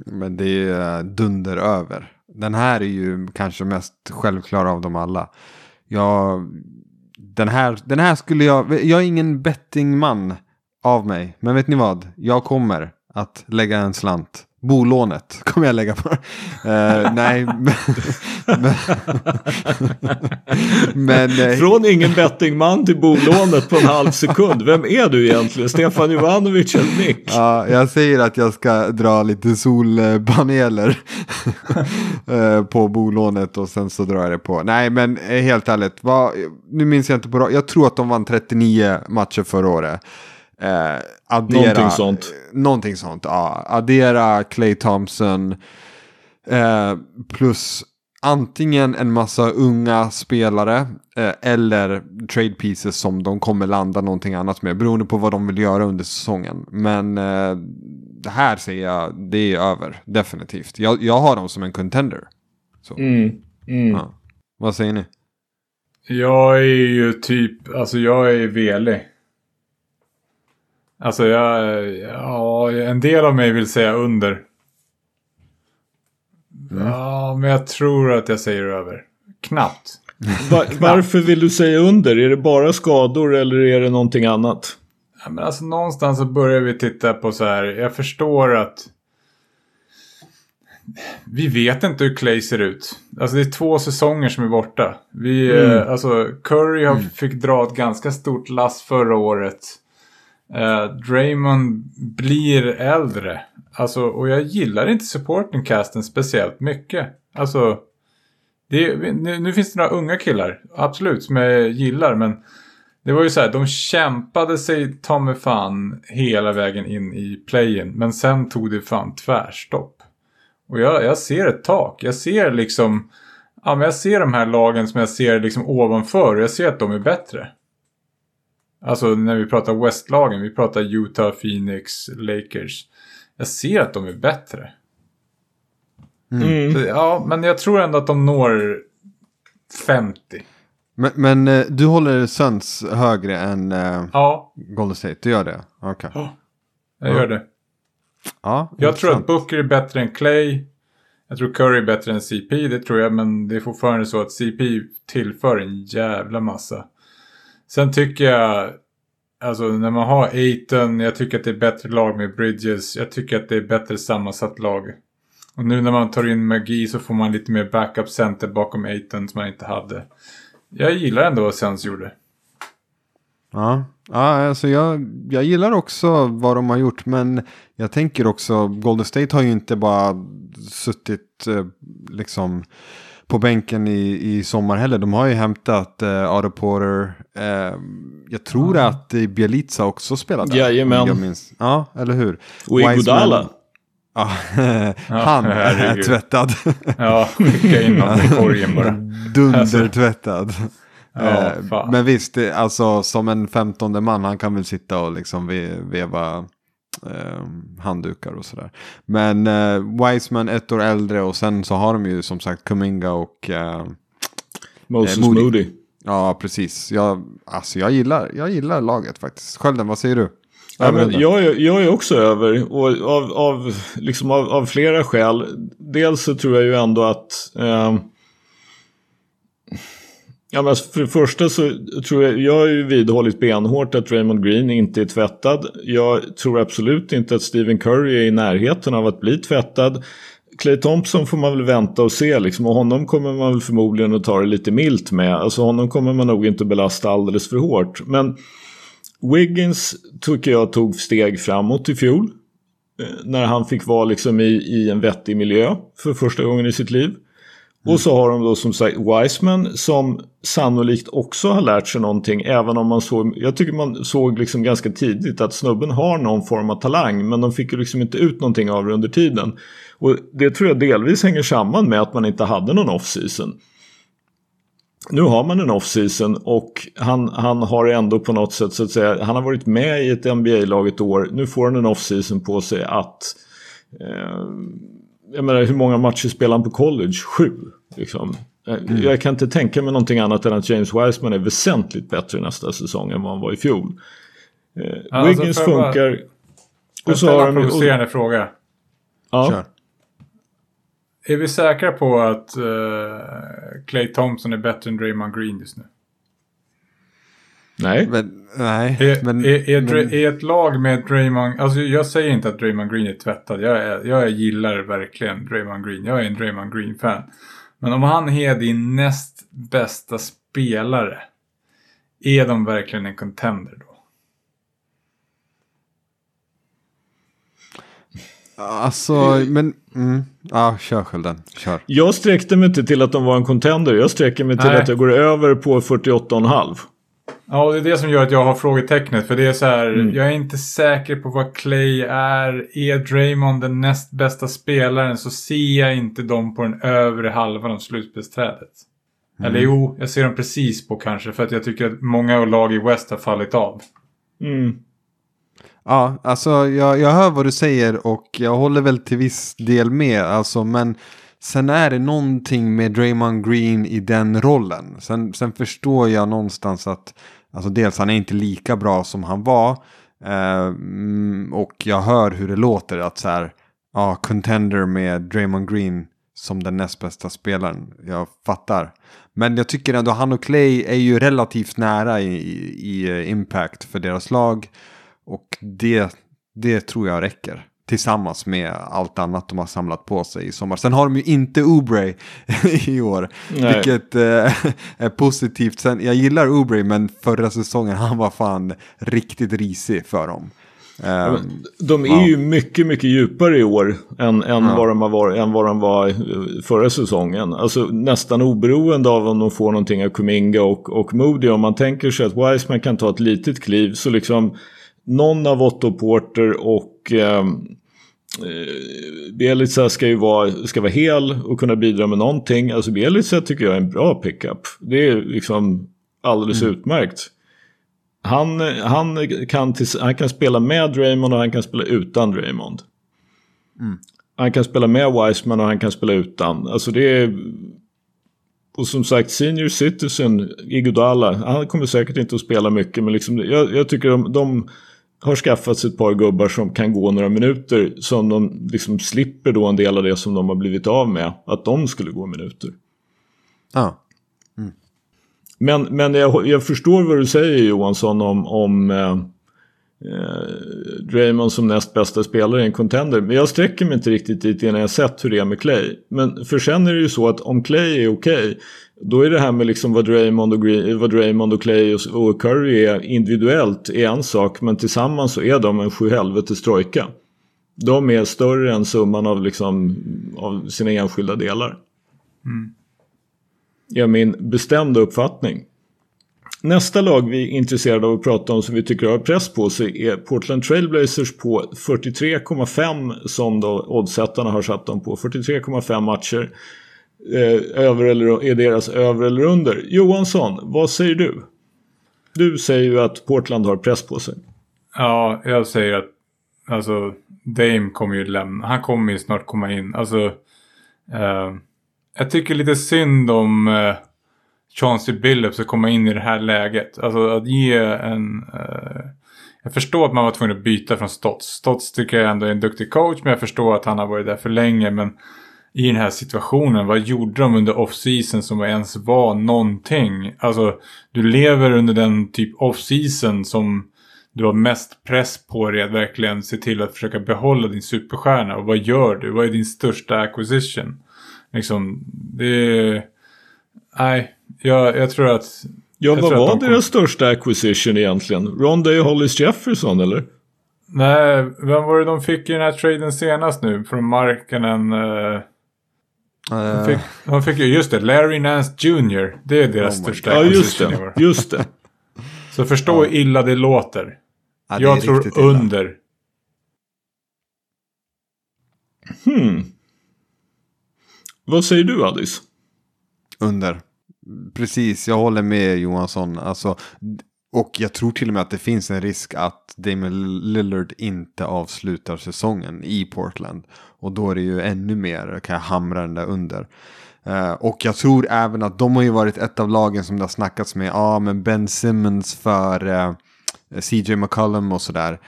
Men det är dunder över. Den här är ju kanske mest självklara av dem alla. Jag, den, här, den här skulle jag, jag är ingen bettingman av mig. Men vet ni vad? Jag kommer att lägga en slant Bolånet kommer jag lägga på. Uh, nej, men... men, uh, Från ingen bettingman till bolånet på en halv sekund. Vem är du egentligen? Stefan Jovanovic eller Nick? Ja, jag säger att jag ska dra lite solpaneler uh, på bolånet och sen så drar jag det på. Nej, men helt ärligt, vad, nu minns jag inte på Jag tror att de vann 39 matcher förra året. Eh, addera, någonting sånt. Någonting sånt, ja. Addera Clay Thompson. Eh, plus antingen en massa unga spelare eh, eller trade pieces som de kommer landa någonting annat med. Beroende på vad de vill göra under säsongen. Men eh, det här ser jag, det är över. Definitivt. Jag, jag har dem som en contender. Mm, mm. Ja. Vad säger ni? Jag är ju typ, alltså jag är velig. Alltså jag, ja, en del av mig vill säga under. Mm. Ja, men jag tror att jag säger över. Knappt. Var, varför vill du säga under? Är det bara skador eller är det någonting annat? Ja, men alltså någonstans så börjar vi titta på så här. Jag förstår att vi vet inte hur Clay ser ut. Alltså det är två säsonger som är borta. Vi, mm. eh, alltså Curry har, mm. fick dra ett ganska stort lass förra året. Uh, Draymond blir äldre. Alltså, och jag gillar inte supportingcasten speciellt mycket. Alltså, det, nu, nu, finns det några unga killar, absolut, som jag gillar. Men det var ju så här, de kämpade sig ta mig fan hela vägen in i playen. Men sen tog det fan tvärstopp. Och jag, jag ser ett tak. Jag ser liksom, ja men jag ser de här lagen som jag ser liksom ovanför. Och jag ser att de är bättre. Alltså när vi pratar Westlagen, vi pratar Utah, Phoenix, Lakers. Jag ser att de är bättre. Mm. Så, ja, men jag tror ändå att de når 50. Men, men eh, du håller Suns högre än uh, ja. Golden State? Du gör det? Okej. Okay. Ja, jag gör det. Ja, jag tror att Booker är bättre än Clay. Jag tror Curry är bättre än CP, det tror jag. Men det är fortfarande så att CP tillför en jävla massa. Sen tycker jag, alltså när man har Aiton, jag tycker att det är bättre lag med Bridges. Jag tycker att det är bättre sammansatt lag. Och nu när man tar in Magi så får man lite mer backup center bakom Aiton som man inte hade. Jag gillar ändå vad Sens gjorde. Ja, ja alltså jag, jag gillar också vad de har gjort. Men jag tänker också, Golden State har ju inte bara suttit eh, liksom på bänken i, i sommar heller. De har ju hämtat eh, Otto Porter. Uh, jag tror mm. att Bielica också spelade. Jajamän. Jag minns. Ja, eller hur? Och Iguodala. Ja, han är tvättad. ja, skicka in honom i korgen bara. Dundertvättad. Ja, men visst, alltså som en femtonde man, han kan väl sitta och liksom veva eh, handdukar och sådär. Men eh, Wiseman ett år äldre och sen så har de ju som sagt Kuminga och Moses eh, Moody. Moody. Ja, precis. Jag, alltså, jag, gillar, jag gillar laget faktiskt. Skölden, vad säger du? Ja, men jag, jag är också över och av, av, liksom av, av flera skäl. Dels så tror jag ju ändå att eh, Ja, men för det första så tror jag, jag har ju vidhållit benhårt att Raymond Green inte är tvättad. Jag tror absolut inte att Stephen Curry är i närheten av att bli tvättad. Clay Thompson får man väl vänta och se liksom, och honom kommer man väl förmodligen att ta det lite milt med. Alltså honom kommer man nog inte belasta alldeles för hårt. Men Wiggins tycker jag tog steg framåt i fjol. Eh, när han fick vara liksom i, i en vettig miljö för första gången i sitt liv. Mm. Och så har de då som sagt Wiseman som sannolikt också har lärt sig någonting. Även om man såg, jag tycker man såg liksom ganska tidigt att snubben har någon form av talang. Men de fick ju liksom inte ut någonting av det under tiden. Och det tror jag delvis hänger samman med att man inte hade någon off-season. Nu har man en off-season och han, han har ändå på något sätt så att säga, han har varit med i ett NBA-lag ett år. Nu får han en off-season på sig att eh, jag menar hur många matcher spelar han på college? Sju. Liksom. Eh, mm. Jag kan inte tänka mig någonting annat än att James Wiseman är väsentligt bättre nästa säsong än vad han var i fjol. Eh, alltså, Wiggins funkar. Bara, och så har en provocerande och, fråga. Ja. Kör. Är vi säkra på att uh, Clay Thompson är bättre än Draymond Green just nu? Nej. Men, nej, Är, men, är, är, men, är ett lag med Draymond, alltså jag säger inte att Draymond Green är tvättad. Jag, är, jag gillar verkligen Draymond Green. Jag är en Draymond Green-fan. Men om han är din näst bästa spelare, är de verkligen en contender då? alltså, men, mm, ja, kör Skölden, kör. Jag sträckte mig inte till att de var en contender. Jag sträcker mig till Nej. att jag går över på 48,5. Ja, och det är det som gör att jag har frågetecknet. För det är så här, Mm. jag är inte säker på vad Clay är. Är Draymond den näst bästa spelaren så ser jag inte dem på den övre halvan av slutspelsträdet. Mm. Eller jo, jag ser dem precis på kanske. För att jag tycker att många lag i West har fallit av. Mm. Ja, alltså jag, jag hör vad du säger och jag håller väl till viss del med. Alltså, men sen är det någonting med Draymond Green i den rollen. Sen, sen förstår jag någonstans att alltså dels han är inte lika bra som han var. Eh, mm, och jag hör hur det låter att så här, ja, contender med Draymond Green som den näst bästa spelaren. Jag fattar. Men jag tycker ändå han och Clay är ju relativt nära i, i, i eh, impact för deras lag. Och det, det tror jag räcker. Tillsammans med allt annat de har samlat på sig i sommar. Sen har de ju inte Oubre i år. Nej. Vilket eh, är positivt. Sen, jag gillar Oubre men förra säsongen han var fan riktigt risig för dem. Eh, De är Ja. ju mycket, mycket djupare i år än, än, Ja. vad de varit, än vad de var eh, förra säsongen. Alltså nästan oberoende av om de får någonting av Kuminga och, och Moody. Om man tänker sig att Wiseman kan ta ett litet kliv så liksom någon av Otto Porter och eh, eh, Bjelica ska ju vara, ska vara hel och kunna bidra med någonting. Alltså Bjelica tycker jag är en bra pickup. Det är liksom alldeles utmärkt. Han, han, kan tills, han kan spela med Draymond och han kan spela utan Draymond. Han kan spela med Wiseman och han kan spela utan. Alltså det är... Och som sagt, Senior Citizen, Iguodala, han kommer säkert inte att spela mycket. Men liksom, jag, jag tycker de, de har skaffat sig ett par gubbar som kan gå några minuter. Som de liksom slipper då en del av det som de har blivit av med. Att de skulle gå minuter. ja. Men, men jag, jag förstår vad du säger Johansson om, om eh, eh, Draymond som näst bästa spelare i en contender. Men jag sträcker mig inte riktigt dit innan jag sett hur det är med Clay. Men för sen är det ju så att om Clay är okej. Då är det här med liksom vad Draymond och, Green, vad Draymond och Clay och, Curry är individuellt är en sak. Men tillsammans så är de en sjuhelvetes trojka. De är större än summan av, liksom, av sina enskilda delar är min bestämda uppfattning. Nästa lag vi är intresserade av att prata om som vi tycker har press på sig är Portland Trailblazers på 43,5 som då oddsättarna har satt dem på. 43,5 matcher. Eh, över eller, är deras över eller under. Johansson, vad säger du? Du säger ju att Portland har press på sig. Ja, jag säger att alltså Dame kommer ju lämna. Han kommer ju snart komma in. Alltså, eh, jag tycker lite synd om eh, Chauncey Billups att komma in i det här läget. Alltså att ge en... Eh, jag förstår att man var tvungen att byta från Stotts. Stotts tycker jag ändå är en duktig coach, men jag förstår att han har varit där för länge. Men i den här situationen, vad gjorde de under off-season som ens var någonting? Alltså, du lever under den typ off-season som du har mest press på dig att verkligen se till att försöka behålla din superstjärna. Och vad gör du? Vad är din största acquisition? Liksom, det är... Nej, jag, jag tror att... Ja, vad var de deras största acquisition egentligen? Rondé Hollis Jefferson eller? Nej, vem var det de fick i den här traden senast nu? Från Markkanen? Uh, de, Eh, fick, de fick ju, just det, Larry Nance Jr. Det är deras Oh största Ja, just det. Just det. Så förstå hur illa det låter. ja, det jag tror under. Hmm. Vad säger du Alice? Under. Precis, jag håller med Johansson. Alltså, och jag tror till och med att det finns en risk att Damon Lillard inte avslutar säsongen i Portland. Och då är det ju ännu mer, kan jag hamra den där under. Eh, och jag tror även att de har ju varit ett av lagen som det har snackats med. Ja, ah, men Ben Simmons för eh, CJ McCollum och sådär.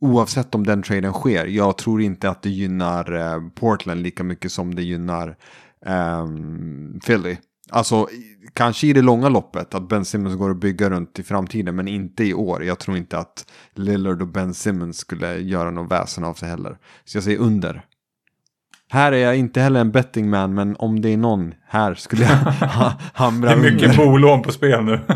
Oavsett om den traden sker, jag tror inte att det gynnar eh, Portland lika mycket som det gynnar um, Philly. Alltså, kanske i det långa loppet att Ben Simmons går att bygga runt i framtiden, men inte i år. Jag tror inte att Lillard och Ben Simmons skulle göra någon väsen av sig heller. Så jag säger under. Här är jag inte heller en bettingman, men om det är någon här skulle jag ha, hamra Det är under. mycket bolån på spel nu.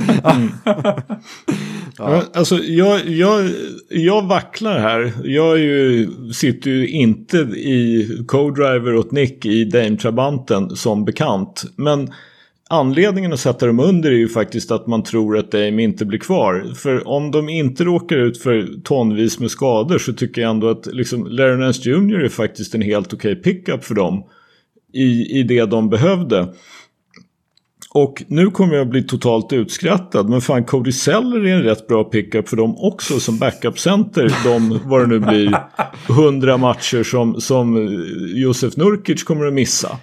Ja. Alltså, jag, jag, jag vacklar här. Jag är ju, sitter ju inte i co-driver åt Nick i Dame-trabanten som bekant. Men anledningen att sätta dem under är ju faktiskt att man tror att Dame inte blir kvar. För om de inte råkar ut för tonvis med skador så tycker jag ändå att liksom, Larry Nance Jr är faktiskt en helt okej pickup för dem. I, I det de behövde. Och nu kommer jag bli totalt utskrattad. Men fan, Cody Seller är en rätt bra pickup för dem också som backup-center. De, vad det nu blir, hundra matcher som, som Josef Nurkic kommer att missa.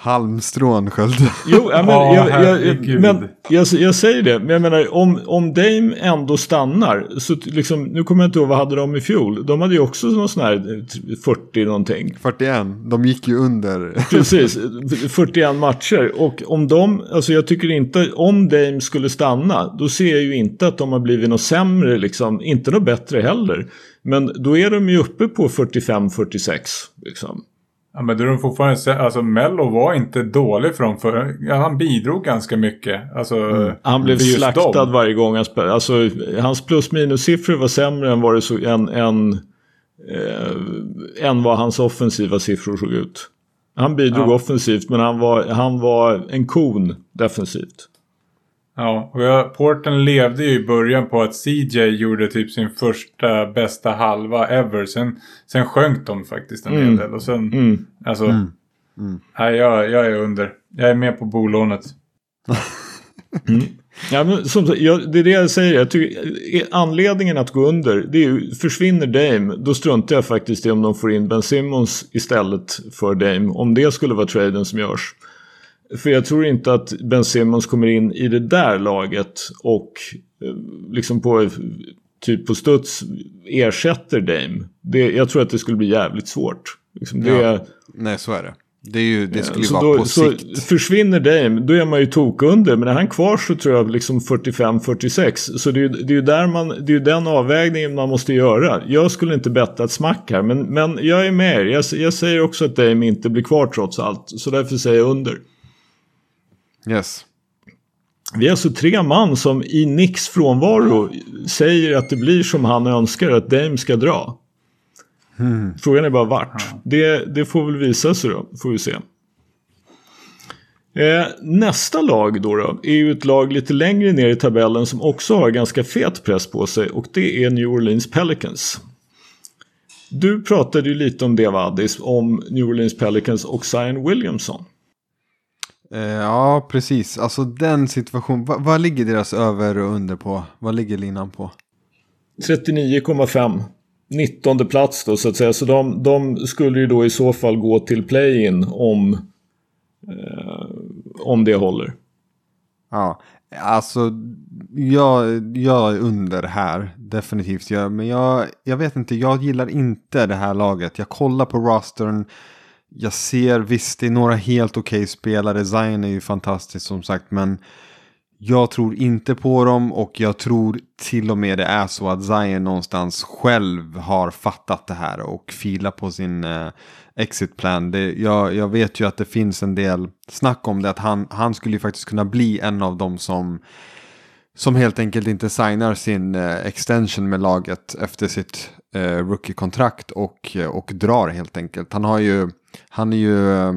Halmstrån sköld. Jo, ja, men, Ja, jag, jag, herregud. men jag, jag säger det. Men jag menar, om, om Dame ändå stannar. Så liksom, nu kommer jag inte ihåg vad hade de i fjol. De hade ju också någon sån här eh, 40 någonting. 41, de gick ju under. Precis, 41 matcher. Och om de, alltså jag tycker inte, om Dame skulle stanna, då ser jag ju inte att de har blivit något sämre, liksom. Inte något bättre heller. Men då är de ju uppe på 45-46. Liksom. Ja, men de fortfarande... Alltså Mello var inte dålig för dem. För, ja, han bidrog ganska mycket. Alltså, Mm. Han blev slaktad dem. varje gång han spelade. Alltså, hans plus minus siffror var sämre än vad, det så, än, än, eh, än vad hans offensiva siffror såg ut. Han bidrog Ja. offensivt men han var, han var en kon defensivt. Ja, och jag, Porten levde ju i början på att CJ gjorde typ sin första bästa halva ever. Sen, sen sjönk de faktiskt en hel Mm. del. Och sen, Mm. alltså, Mm. Mm. nej jag, jag är under. Jag är med på bolånet. Ja, men som, sagt, jag, det är det jag säger. Jag tycker, eh, anledningen att gå under, det är ju, försvinner Dame, då struntar jag faktiskt i om de får in Ben Simmons istället för Dame. Om det skulle vara traden som görs. För jag tror inte att Ben Simmons kommer in i det där laget och eh, liksom på typ på studs ersätter Dame. Det, jag tror att det skulle bli jävligt svårt. Liksom det, Ja. Nej, så är det. Det, ju, det skulle ju vara då, på sikt. Försvinner Dame, då är man ju tok under. Men är han kvar så tror jag liksom 45-46. Så det är, ju- det är där man, det är den avvägningen man måste göra. Jag skulle inte betta ett smack här. Men, men jag är med er. jag, jag säger också att Dame inte blir kvar trots allt. Så därför säger jag under. Yes. Vi är alltså tre man som i Nicks frånvaro säger att det blir som han önskar att Dame ska dra. Frågan är bara vart. Det, det får väl visa sig då, får vi se. Eh, nästa lag då, då är ju ett lag lite längre ner i tabellen som också har ganska fet press på sig och det är New Orleans Pelicans. Du pratade ju lite om det Vadis, om New Orleans Pelicans och Zion Williamson. Eh, ja, precis. Alltså den situationen. Va, vad ligger deras över och under på? Vad ligger linan på? 39,5. 19 plats då så att säga. Så de, de skulle ju då i så fall gå till play-in om, eh, om det håller. Ja, alltså jag, jag är under här. Definitivt. Jag, men jag, jag vet inte, jag gillar inte det här laget. Jag kollar på rostern. Jag ser visst, det är några helt okej spelare. Zion är ju fantastisk som sagt, men jag tror inte på dem och jag tror till och med det är så att Zion någonstans själv har fattat det här och filar på sin eh, exit plan. Det, jag, jag vet ju att det finns en del snack om det, att han, han skulle ju faktiskt kunna bli en av dem som som helt enkelt inte signar sin eh, extension med laget efter sitt eh, rookie-kontrakt och, eh, och drar helt enkelt. Han har ju, han är ju eh,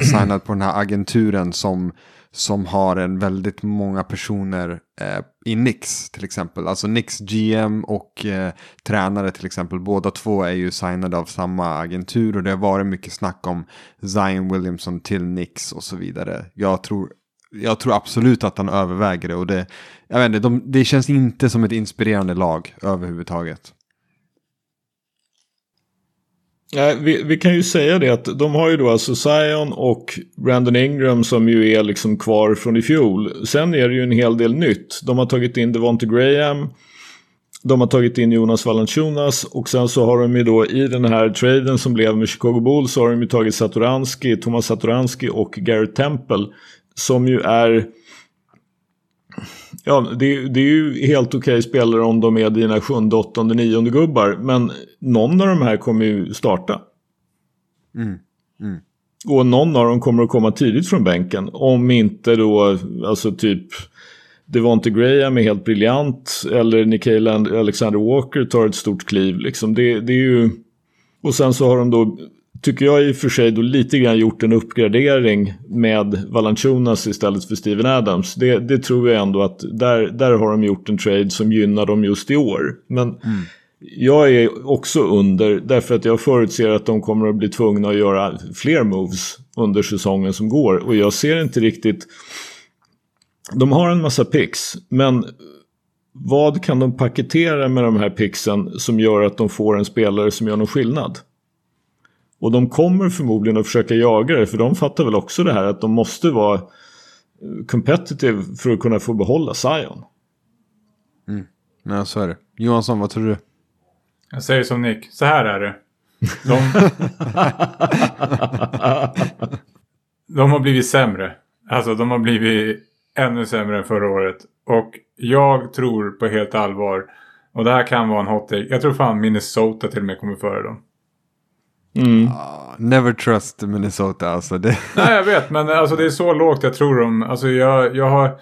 signad på den här agenturen som, som har en väldigt många personer eh, i Nix till exempel. Alltså Nix GM och eh, tränare till exempel. Båda två är ju signade av samma agentur och det har varit mycket snack om Zion Williamson till Nix och så vidare. Jag tror jag tror absolut att han överväger det och det, jag vet inte, de, det känns inte som ett inspirerande lag överhuvudtaget. Nej, vi, vi kan ju säga det att de har ju då alltså Zion och Brandon Ingram som ju är liksom kvar från i fjol. Sen är det ju en hel del nytt. De har tagit in Devonte Graham. De har tagit in Jonas Valanciunas och sen så har de ju då i den här traden som blev med Chicago Bulls så har de ju tagit Satoranski, Thomas Satoranski och Garrett Temple. som ju är Ja, det, det är ju helt okej okay spelare om de är dina sjunde, åttonde, nionde gubbar. Men någon av de här kommer ju starta. Mm. Mm. Och någon av dem kommer att komma tidigt från bänken. Om inte då, alltså typ Devonte Graham är helt briljant. Eller Nikhil Alexander Walker tar ett stort kliv. Liksom. Det, det är ju... Och sen så har de då tycker jag i och för sig då lite grann gjort en uppgradering med Valanciunas istället för Steven Adams. Det, det, tror jag ändå att där, där har de gjort en trade som gynnar dem just i år. Men mm. jag är också under därför att jag förutser att de kommer att bli tvungna att göra fler moves under säsongen som går. Och jag ser inte riktigt... De har en massa picks, men vad kan de paketera med de här picksen som gör att de får en spelare som gör någon skillnad? Och de kommer förmodligen att försöka jaga det för de fattar väl också det här att de måste vara competitive för att kunna få behålla Zion. Mm. Ja, så är det. Johansson, vad tror du? Jag säger som Nick, så här är det. De, de har blivit sämre. Alltså de har blivit ännu sämre än förra året. Och jag tror på helt allvar, och det här kan vara en hot take, jag tror fan Minnesota till och med kommer före dem. Mm. Uh, never trust Minnesota alltså. Det... Nej jag vet men alltså det är så lågt jag tror om. Alltså jag, jag, har,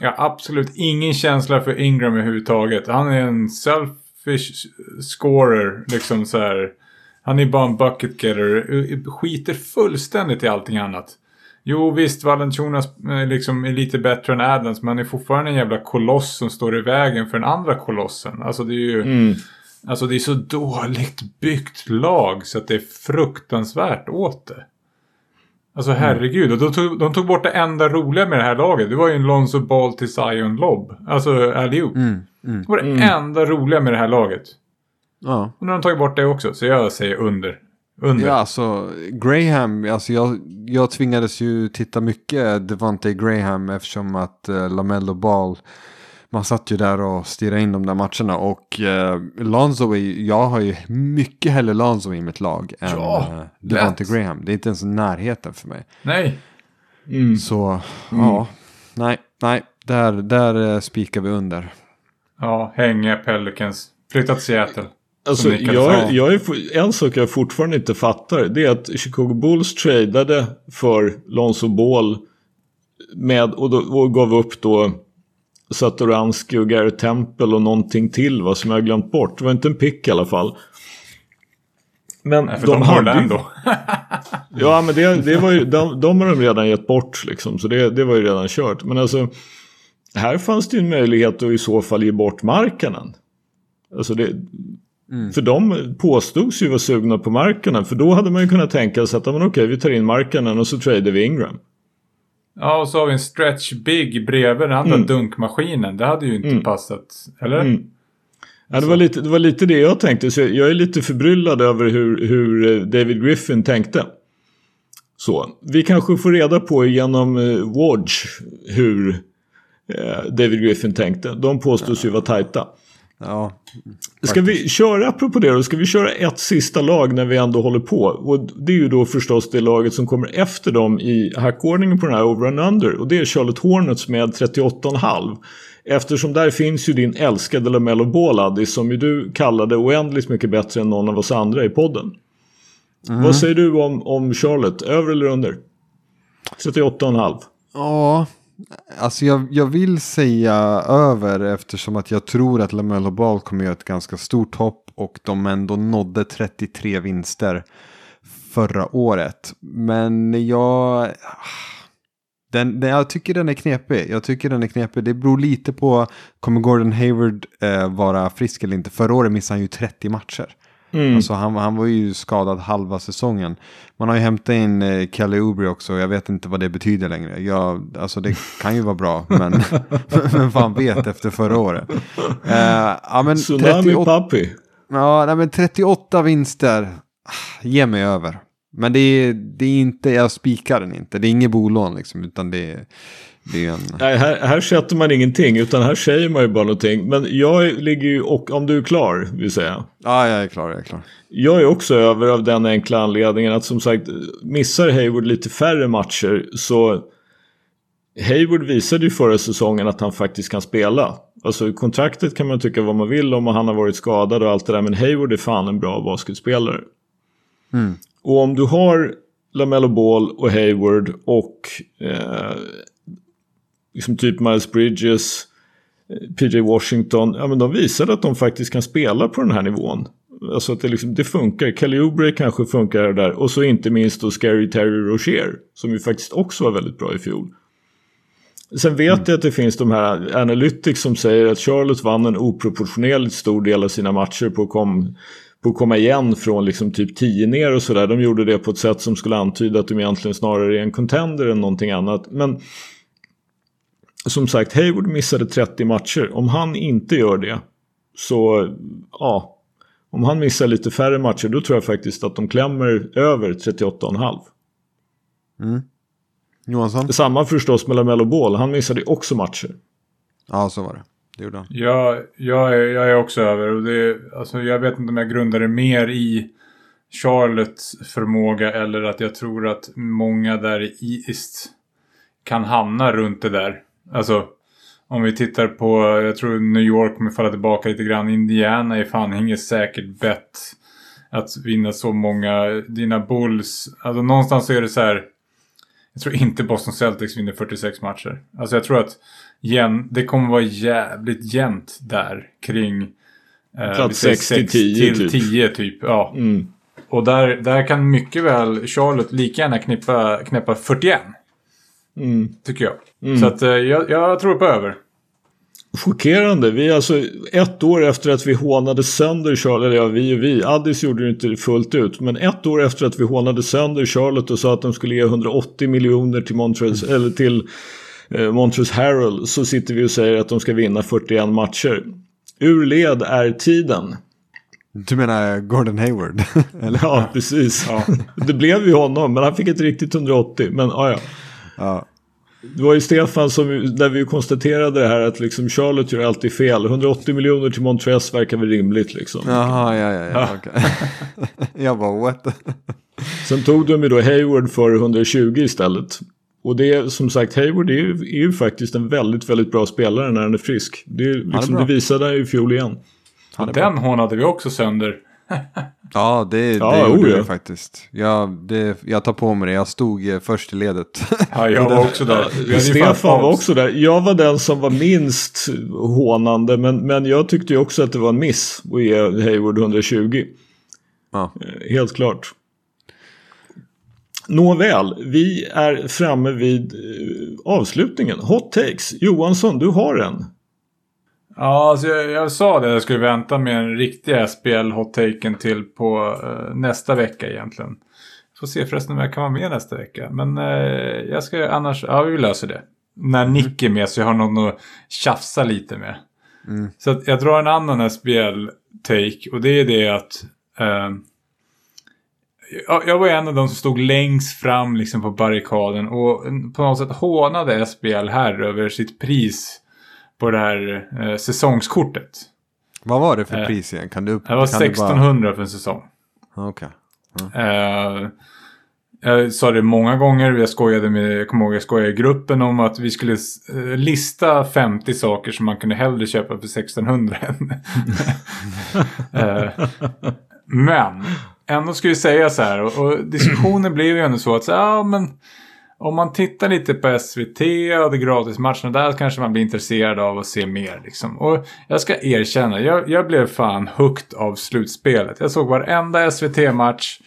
jag har absolut ingen känsla för Ingram överhuvudtaget. Han är en selfish scorer liksom så här. Han är bara en bucket getter. Skiter fullständigt i allting annat. Jo visst, Valanciunas eh, liksom är lite bättre än Adams. Men han är fortfarande en jävla koloss som står i vägen för den andra kolossen. Alltså det är ju... Mm. Alltså det är så dåligt byggt lag så att det är fruktansvärt åt det. Alltså mm. herregud, och de tog, de tog bort det enda roliga med det här laget. Det var ju en Lonzo Ball till Zion Lob. Alltså allihop. Mm, mm, det var det mm. enda roliga med det här laget. Ja. Och nu har de tagit bort det också, så jag säger under. Under. Ja, alltså Graham, alltså jag, jag tvingades ju titta mycket Devante Graham eftersom att uh, Lamello Ball man satt ju där och stirrade in de där matcherna och eh, Lonzo, är, jag har ju mycket hellre Lonzo i mitt lag än ja, eh, Devonte Graham. Det är inte ens närheten för mig. Nej. Mm. Så, mm. ja, nej, nej, där, där eh, spikar vi under. Ja, hänga Pelicans, flytta till Seattle. Alltså, jag, jag är, en sak jag fortfarande inte fattar det är att Chicago Bulls tradeade för Lonzo Ball med, och, då, och gav upp då Satoranski och Gary Temple och någonting till va, som jag har glömt bort. Det var inte en pick i alla fall. Men Nej, de, de hade ju... ändå. ja, men det, det var ju, de, de har de redan gett bort liksom. Så det, det var ju redan kört. Men alltså, här fanns det ju en möjlighet att i så fall ge bort marknaden. Alltså det, mm. För de påstods ju vara sugna på marknaden. För då hade man ju kunnat tänka sig att, okej, vi tar in marknaden och så tradar vi Ingram. Ja, och så har vi en stretch big bredvid den andra mm. dunkmaskinen. Det hade ju inte mm. passat, eller? Mm. Ja, det, var lite, det var lite det jag tänkte. Så jag är lite förbryllad över hur, hur eh, David Griffin tänkte. Så, vi kanske får reda på genom uh, Watch hur uh, David Griffin tänkte. De påstås ju vara tajta. Ja, ska vi köra, apropå det då, ska vi köra ett sista lag när vi ändå håller på? Och det är ju då förstås det laget som kommer efter dem i hackordningen på den här over and under. Och det är Charlotte Hornets med 38,5. Eftersom där finns ju din älskade LaMelo Ball, som ju du kallade oändligt mycket bättre än någon av oss andra i podden. Mm. Vad säger du om, om Charlotte? Över eller under? 38,5. Ja, Alltså jag, jag vill säga över eftersom att jag tror att LaMelo Ball kommer göra ett ganska stort hopp och de ändå nådde 33 vinster förra året. Men jag... Den, den, jag tycker den är knepig. Jag tycker den är knepig. Det beror lite på, kommer Gordon Hayward eh, vara frisk eller inte? Förra året missade han ju 30 matcher. Mm. Alltså han, han var ju skadad halva säsongen. Man har ju hämtat in eh, Kelly Oubre också. Jag vet inte vad det betyder längre. Jag, alltså det kan ju vara bra. Men, men fan vet efter förra året. Eh, ja, men Tsunami 38, Papi. Ja, nej, men 38 vinster. Ge mig över. Men det är, det är inte, jag spikar den inte. Det är inget bolån liksom. Utan det är, det är en... Nej, här, här sätter man ingenting utan här säger man ju bara någonting. Men jag ligger ju, och om du är klar vill säga. Ja, jag är klar, jag är klar. Jag är också över av den enkla anledningen att som sagt missar Hayward lite färre matcher så Hayward visade ju förra säsongen att han faktiskt kan spela. Alltså kontraktet kan man tycka vad man vill om och han har varit skadad och allt det där. Men Hayward är fan en bra basketspelare. Mm. Och om du har LaMelo Ball och Hayward och eh, liksom typ Miles Bridges, eh, PJ Washington. Ja men de visade att de faktiskt kan spela på den här nivån. Alltså att det, liksom, det funkar. Kelly Oubre kanske funkar där. Och så inte minst då Scary Terry Rocher. Som ju faktiskt också var väldigt bra i fjol. Sen vet mm. jag att det finns de här analytics som säger att Charlotte vann en oproportionerligt stor del av sina matcher på, kom, på att komma igen från liksom typ 10 ner och sådär. De gjorde det på ett sätt som skulle antyda att de egentligen snarare är en contender än någonting annat. Men som sagt, Hayward missade 30 matcher. Om han inte gör det så, ja. Om han missar lite färre matcher då tror jag faktiskt att de klämmer över 38,5. Mm. Johansson? Samma förstås med Lamelo Ball. Han missade också matcher. Ja, så var det. Det gjorde han. Ja, jag, är, jag är också över. Och det, alltså, jag vet inte om jag grundar det mer i Charlottes förmåga eller att jag tror att många där i East kan hamna runt det där. Alltså, om vi tittar på, jag tror New York kommer falla tillbaka lite grann. Indiana är fan inget säkert bett att vinna så många. Dina Bulls, alltså någonstans så är det så här. Jag tror inte Boston Celtics vinner 46 matcher. Alltså jag tror att jäm, det kommer vara jävligt jämnt där kring... Eh, 6 till 10 till 10 typ. typ. Ja. Mm. Och där, där kan mycket väl Charlotte lika gärna knäppa 41. Mm. Tycker jag. Mm. Så att eh, jag, jag tror på över. Chockerande. Vi är alltså ett år efter att vi hånade sönder Charlotte, eller ja vi och vi, Addis gjorde det inte fullt ut. Men ett år efter att vi hånade sönder Charlotte och sa att de skulle ge 180 miljoner till Montrez, mm. eller till eh, Montrez Harrell så sitter vi och säger att de ska vinna 41 matcher. Ur led är tiden. Du menar Gordon Hayward? eller? Ja, precis. Ja. det blev ju honom, men han fick ett riktigt 180. Men ja, ja. Ja. Det var ju Stefan som, där vi konstaterade det här att liksom Charlotte gör alltid fel. 180 miljoner till Montrez verkar väl rimligt liksom. Jaha, ja, ja, ja. Okay. jag bara what? Sen tog de ju då Hayward för 120 istället. Och det är som sagt, Hayward är ju, är ju faktiskt en väldigt, väldigt bra spelare när han är frisk. Det, är, liksom, det visade han ju i fjol igen. Den hånade vi också sönder. Ja, det, det ja, gjorde vi faktiskt. Jag, det, jag tar på mig det. Jag stod eh, först i ledet. ja, jag var också där. Stefan var också där. Jag var den som var minst hånande. Men, men jag tyckte ju också att det var en miss att ge Hayward 120. Ja. Eh, helt klart. Nåväl, vi är framme vid eh, avslutningen. Hot takes. Johansson, du har en. Ja, alltså jag, jag sa det. Jag skulle vänta med en riktig SPL hot-taken till på uh, nästa vecka egentligen. Får se förresten om jag kan vara med nästa vecka. Men uh, jag ska annars, ja vi löser det. När Nick är med så jag har någon att tjafsa lite med. Mm. Så att jag drar en annan SPL-take och det är det att uh, jag var en av de som stod längst fram liksom på barrikaden och på något sätt hånade SBL här över sitt pris på det här eh, säsongskortet. Vad var det för eh, pris igen? Kan du, det var 1600 bara... för en säsong. Okej. Okay. Mm. Eh, jag sa det många gånger. Jag skojade med, jag kommer ihåg jag skojade i gruppen om att vi skulle eh, lista 50 saker som man kunde hellre köpa för 1600 eh, men ändå ska vi säga så här och, och diskussionen blev ju ändå så att ja men om man tittar lite på SVT och de gratismatcherna där kanske man blir intresserad av att se mer. Liksom. Och jag ska erkänna, jag, jag blev fan hooked av slutspelet. Jag såg varenda SVT-match.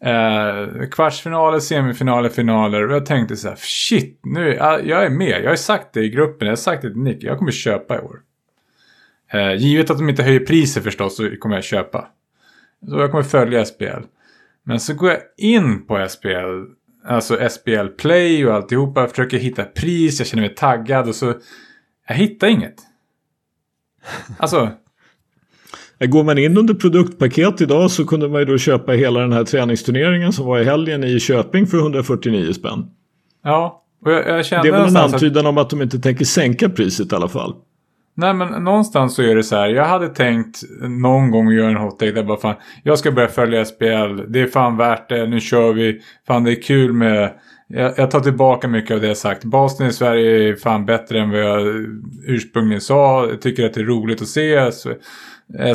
Eh, kvartsfinaler, semifinaler, finaler. Och jag tänkte så här, shit, nu, jag är med. Jag har sagt det i gruppen, jag har sagt det till Nick. Jag kommer köpa i år. Eh, givet att de inte höjer priser förstås så kommer jag köpa. Så jag kommer följa SPL. Men så går jag in på SPL Alltså SBL Play och alltihopa. Jag försöker hitta pris, jag känner mig taggad och så... Jag hittar inget. Alltså... Går man in under produktpaket idag så kunde man ju då köpa hela den här träningsturneringen som var i helgen i Köping för 149 spänn. Ja, och jag, jag kände Det är väl en antydan att... om att de inte tänker sänka priset i alla fall. Nej men någonstans så är det så här. Jag hade tänkt någon gång göra en hot take där bara fan. Jag ska börja följa SPL. Det är fan värt det. Nu kör vi. Fan det är kul med jag, jag tar tillbaka mycket av det jag sagt. Basen i Sverige är fan bättre än vad jag ursprungligen sa. Jag tycker att det är roligt att se. Så,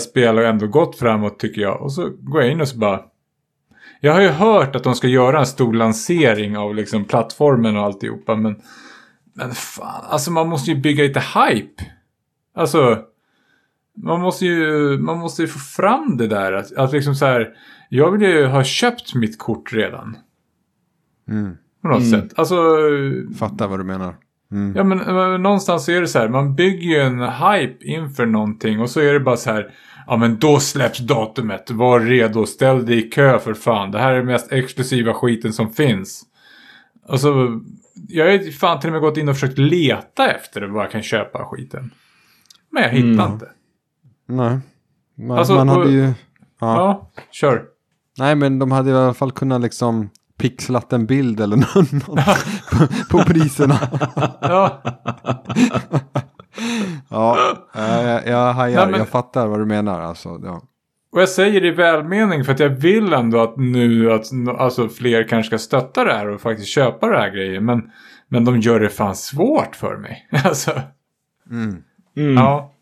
SBL har ändå gått framåt tycker jag. Och så går jag in och så bara... Jag har ju hört att de ska göra en stor lansering av liksom plattformen och alltihopa. Men, men fan, alltså man måste ju bygga lite hype. Alltså, man måste ju, man måste ju få fram det där. Att, att liksom så här, jag vill ju ha köpt mitt kort redan. Mm. På något Mm. sätt. Alltså, Fattar vad du menar. Mm. ja men eh, någonstans är det så här, man bygger ju en hype inför någonting och så är det bara så här, ja men då släpps datumet, var redo, ställ dig i kö för fan, det här är den mest exklusiva skiten som finns. Och så, jag har ju fan till och med gått in och försökt leta efter det, var jag kan köpa skiten. Men jag hittar Mm. inte. Nej. Man, Alltså, man hade och- ju... Ja. Ja, kör. Nej, men de hade i alla fall kunnat liksom pixlat en bild eller något på, på priserna. Ja, ja, eh, jag, jag hajar, Nej, men- jag fattar vad du menar. Alltså, ja. Och jag säger det i välmening för att jag vill ändå att nu att alltså, fler kanske ska stötta det här och faktiskt köpa det här grejen. Men, men de gör det fan svårt för mig. alltså, Mm. Mm. ja.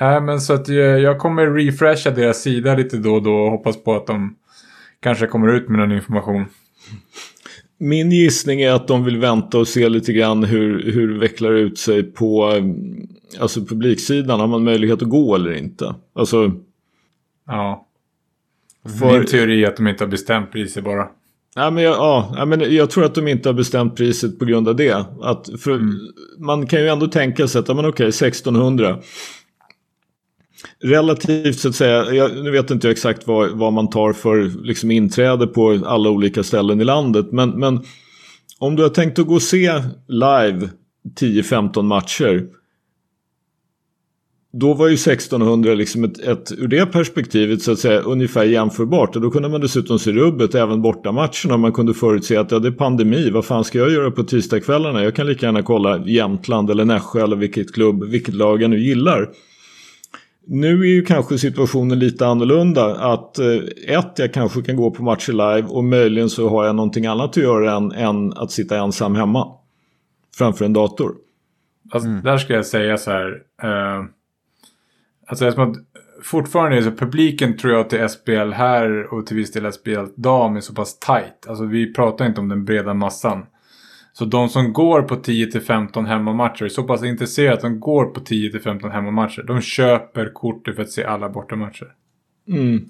Nej, men så att jag, jag kommer refresha deras sida lite då och då och hoppas på att de kanske kommer ut med någon information. Min gissning är att de vill vänta och se lite grann hur, hur det vecklar ut sig på mm, alltså publiksidan. Har man möjlighet att gå eller inte? Alltså, Ja. För- Min teori är att de inte har bestämt priser bara. Ja, men jag, ja, men jag tror att de inte har bestämt priset på grund av det. Att för, Man kan ju ändå tänka sig att, ja, men okej, 1600. Relativt så att säga, jag, nu vet inte jag exakt vad, vad man tar för liksom, inträde på alla olika ställen i landet. Men, men om du har tänkt att gå och se live 10-15 matcher. Då var ju 1600 liksom ett, ett, ur det perspektivet så att säga ungefär jämförbart. Och då kunde man dessutom se rubbet även bortamatcherna. Man kunde förutse att ja, det är pandemi. Vad fan ska jag göra på tisdagskvällarna? Jag kan lika gärna kolla Jämtland eller Nässjö eller vilket klubb, vilket lag jag nu gillar. Nu är ju kanske situationen lite annorlunda. Att eh, ett, jag kanske kan gå på matcher live och möjligen så har jag någonting annat att göra än, än att sitta ensam hemma. Framför en dator. Alltså, Där ska jag säga så här. Eh, alltså eftersom att fortfarande så publiken tror jag till SBL här och till viss del SBL dam är så pass tight. Alltså vi pratar inte om den breda massan. Så de som går på 10-15 hemmamatcher är så pass intresserade att de går på 10-15 hemmamatcher. De köper kortet för att se alla bortamatcher. Mm.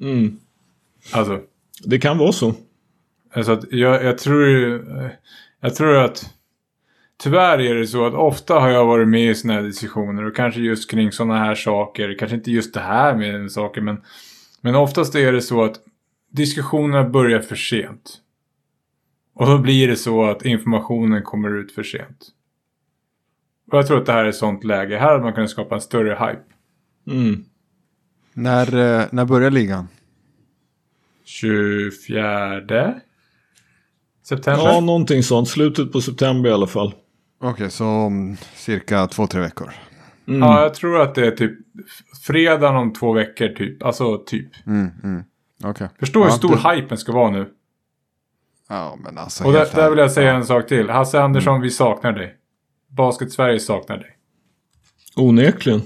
Mm. Alltså, Det kan vara så. alltså jag, jag tror... Jag tror att... Tyvärr är det så att ofta har jag varit med i sådana här diskussioner och kanske just kring sådana här saker. Kanske inte just det här med saker men... Men oftast är det så att diskussionerna börjar för sent. Och då blir det så att informationen kommer ut för sent. Och jag tror att det här är ett sånt läge. Här hade man kunnat skapa en större hype. Mm. När, eh, när börjar ligan? 24 september. Ja, någonting sånt. Slutet på september i alla fall. Okej, så om cirka två, tre veckor. Mm. Ja, jag tror att det är typ fredagen om två veckor typ. Alltså typ. Mm, mm. Okej. Förstå hur Ja, stor det- hypen ska vara nu. Ja, men alltså. Och där, där vill jag säga ja. en sak till. Hasse Andersson, vi saknar dig. Basket-Sverige saknar dig. Onekligen.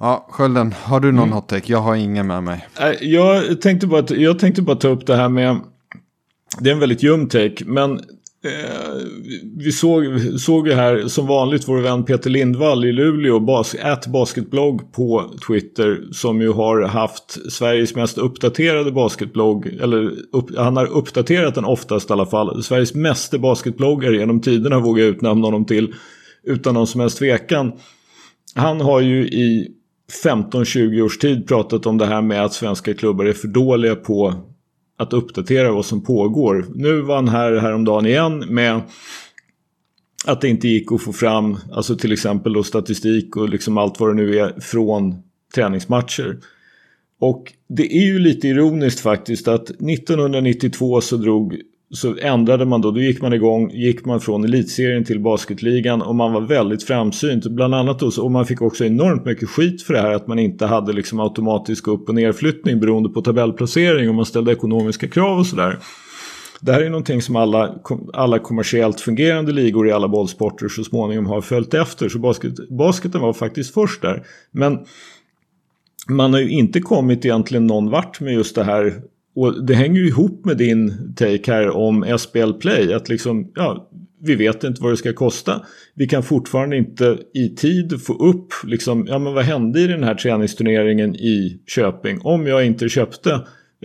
Ja, Skölden, har du någon hot take? Jag har ingen med mig. Jag tänkte, bara, jag tänkte bara ta upp det här med... Det är en väldigt ljum take, men eh, vi såg, såg ju här som vanligt vår vän Peter Lindvall i Luleå, bas, at basketblogg på Twitter, som ju har haft Sveriges mest uppdaterade basketblogg, eller upp, han har uppdaterat den oftast i alla fall. Sveriges meste basketbloggare genom tiderna vågar jag utnämna honom till, utan någon som helst tvekan. Han har ju i 15-20 års tid pratat om det här med att svenska klubbar är för dåliga på att uppdatera vad som pågår. Nu var han här häromdagen igen med att det inte gick att få fram, alltså till exempel då statistik och liksom allt vad det nu är från träningsmatcher. Och det är ju lite ironiskt faktiskt att 1992 så drog så ändrade man då, då gick man igång, gick man från elitserien till basketligan och man var väldigt framsynt. Bland annat då, och man fick också enormt mycket skit för det här att man inte hade liksom automatisk upp och nerflyttning beroende på tabellplacering och man ställde ekonomiska krav och sådär. Det här är någonting som alla, alla kommersiellt fungerande ligor i alla bollsporter så småningom har följt efter. Så basket, basketen var faktiskt först där. Men man har ju inte kommit egentligen någon vart med just det här. Och det hänger ju ihop med din take här om SBL Play. Att liksom, ja, vi vet inte vad det ska kosta. Vi kan fortfarande inte i tid få upp, liksom, ja men vad hände i den här träningsturneringen i Köping? Om jag inte köpte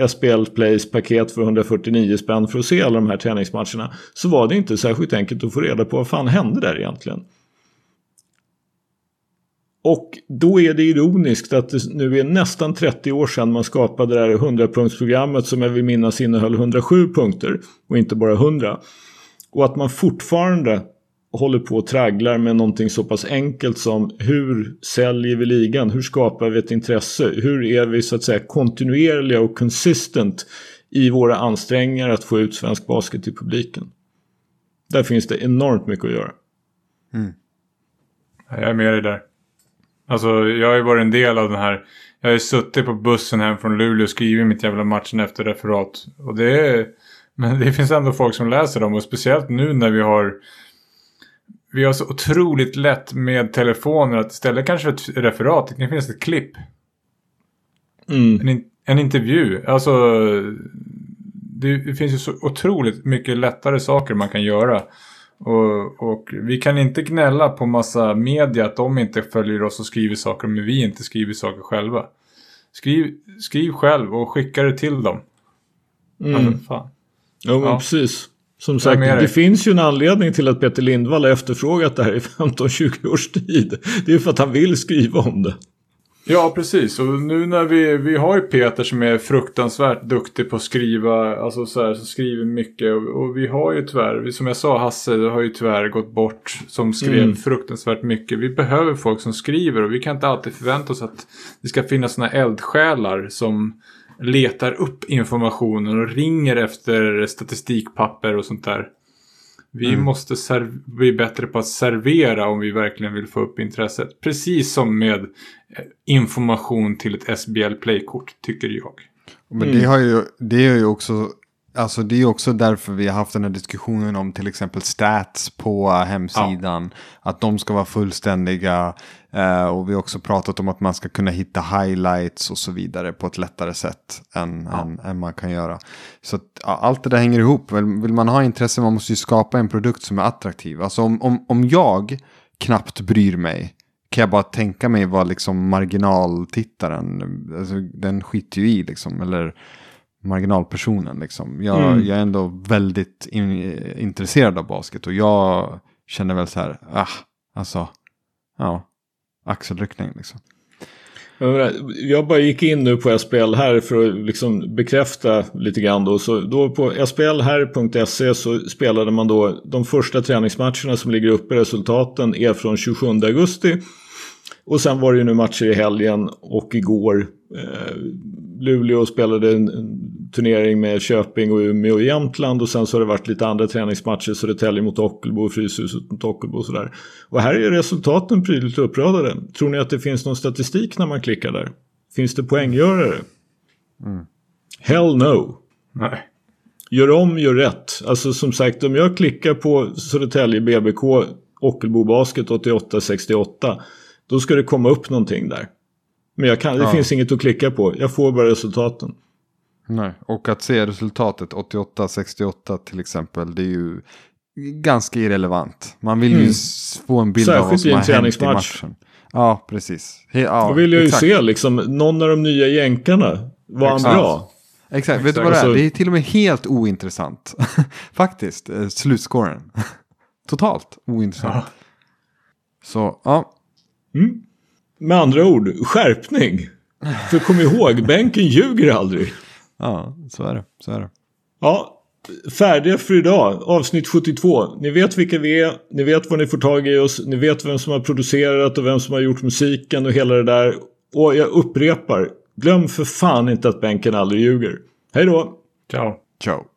SBL Plays paket för 149 spänn för att se alla de här träningsmatcherna. Så var det inte särskilt enkelt att få reda på vad fan hände där egentligen. Och då är det ironiskt att det nu är nästan 30 år sedan man skapade det här 100-punktsprogrammet som jag vill minnas innehöll 107 punkter och inte bara 100. Och att man fortfarande håller på och tragglar med någonting så pass enkelt som hur säljer vi ligan? Hur skapar vi ett intresse? Hur är vi så att säga kontinuerliga och consistent i våra ansträngningar att få ut svensk basket till publiken? Där finns det enormt mycket att göra. Mm. Jag är med dig där. Alltså jag har ju varit en del av den här. Jag har ju suttit på bussen hem från Luleå och skrivit mitt jävla matchen efter referat. Och det är... Men det finns ändå folk som läser dem och speciellt nu när vi har vi har så otroligt lätt med telefoner att istället kanske ett referat, det kan finnas ett klipp. Mm. En, in, en, intervju. Alltså, det, det, finns ju så otroligt mycket lättare saker man kan göra. Och, och, vi kan inte gnälla på massa media att de inte följer oss och skriver saker men vi inte skriver saker själva. Skriv, skriv själv och skicka det till dem. Mm. Alltså, fan. Jo, men ja. precis. Som sagt, det finns ju en anledning till att Peter Lindvall har efterfrågat det här i 15-20 års tid. Det är för att han vill skriva om det. Ja, precis. Och nu när vi, vi har ju Peter som är fruktansvärt duktig på att skriva, alltså så här, som skriver mycket. Och, och, vi har ju tyvärr, som jag sa, Hasse har ju tyvärr gått bort som skrev mm. fruktansvärt mycket. Vi behöver folk som skriver och vi kan inte alltid förvänta oss att det ska finnas sådana eldsjälar som letar upp informationen och ringer efter statistikpapper och sånt där. Vi mm. måste bli bättre på att servera om vi verkligen vill få upp intresset. Precis som med eh, information till ett SBL Play-kort, tycker jag. Men det, har ju, det är ju också Alltså det är också därför vi har haft den här diskussionen om till exempel stats på hemsidan. Ja. Att de ska vara fullständiga. Uh, och vi har också pratat om att man ska kunna hitta highlights och så vidare på ett lättare sätt än, ja. än, än, man kan göra. Så att, allt det där hänger ihop. Vill, vill, man ha intresse man måste ju skapa en produkt som är attraktiv. Alltså om, om, om jag knappt bryr mig kan jag bara tänka mig vad liksom marginaltittaren, alltså, den skiter ju i liksom. Eller marginalpersonen. Liksom. Jag, mm. jag är ändå väldigt in, intresserad av basket och jag känner väl så här, ah, alltså, ja, axelryckning liksom. Jag bara gick in nu på SPL här för att liksom bekräfta lite grann då. Så då på splher.se så spelade man då de första träningsmatcherna som ligger uppe. Resultaten är från 27 augusti. Och sen var det ju nu matcher i helgen och igår. Eh, Luleå spelade en, en, turnering med Köping och Umeå och Jämtland och sen så har det varit lite andra träningsmatcher. Södertälje mot Ockelbo och Fryshuset mot Ockelbo och sådär. Och här är resultaten prydligt uppradade. Tror ni att det finns någon statistik när man klickar där? Finns det poänggörare? Mm. Hell no. Nej. Gör om, gör rätt. Alltså som sagt, om jag klickar på Södertälje BBK Ockelbo Basket 88-68 då ska det komma upp någonting där. Men jag kan, det ja. finns inget att klicka på. Jag får bara resultaten. Nej, och att se resultatet 88-68 till exempel. Det är ju ganska irrelevant. Man vill mm. ju få en bild Särskilt av vad som har hänt i matchen. Ja, precis. He ja, Då vill jag exakt. ju se liksom, någon av de nya jänkarna. Var han bra? Exakt, exakt. vet du vad det är? Det är till och med helt ointressant. Faktiskt, eh, slutskåren. Totalt ointressant. Ja. Så, ja. Mm. Med andra ord, skärpning. För kom ihåg, bänken ljuger aldrig. Ja, så är det. Så är det. Ja, färdiga för idag. Avsnitt 72. Ni vet vilka vi är. Ni vet vad ni får tag i oss. Ni vet vem som har producerat och vem som har gjort musiken och hela det där. Och jag upprepar. Glöm för fan inte att bänken aldrig ljuger. Hej då. Ciao. Ciao.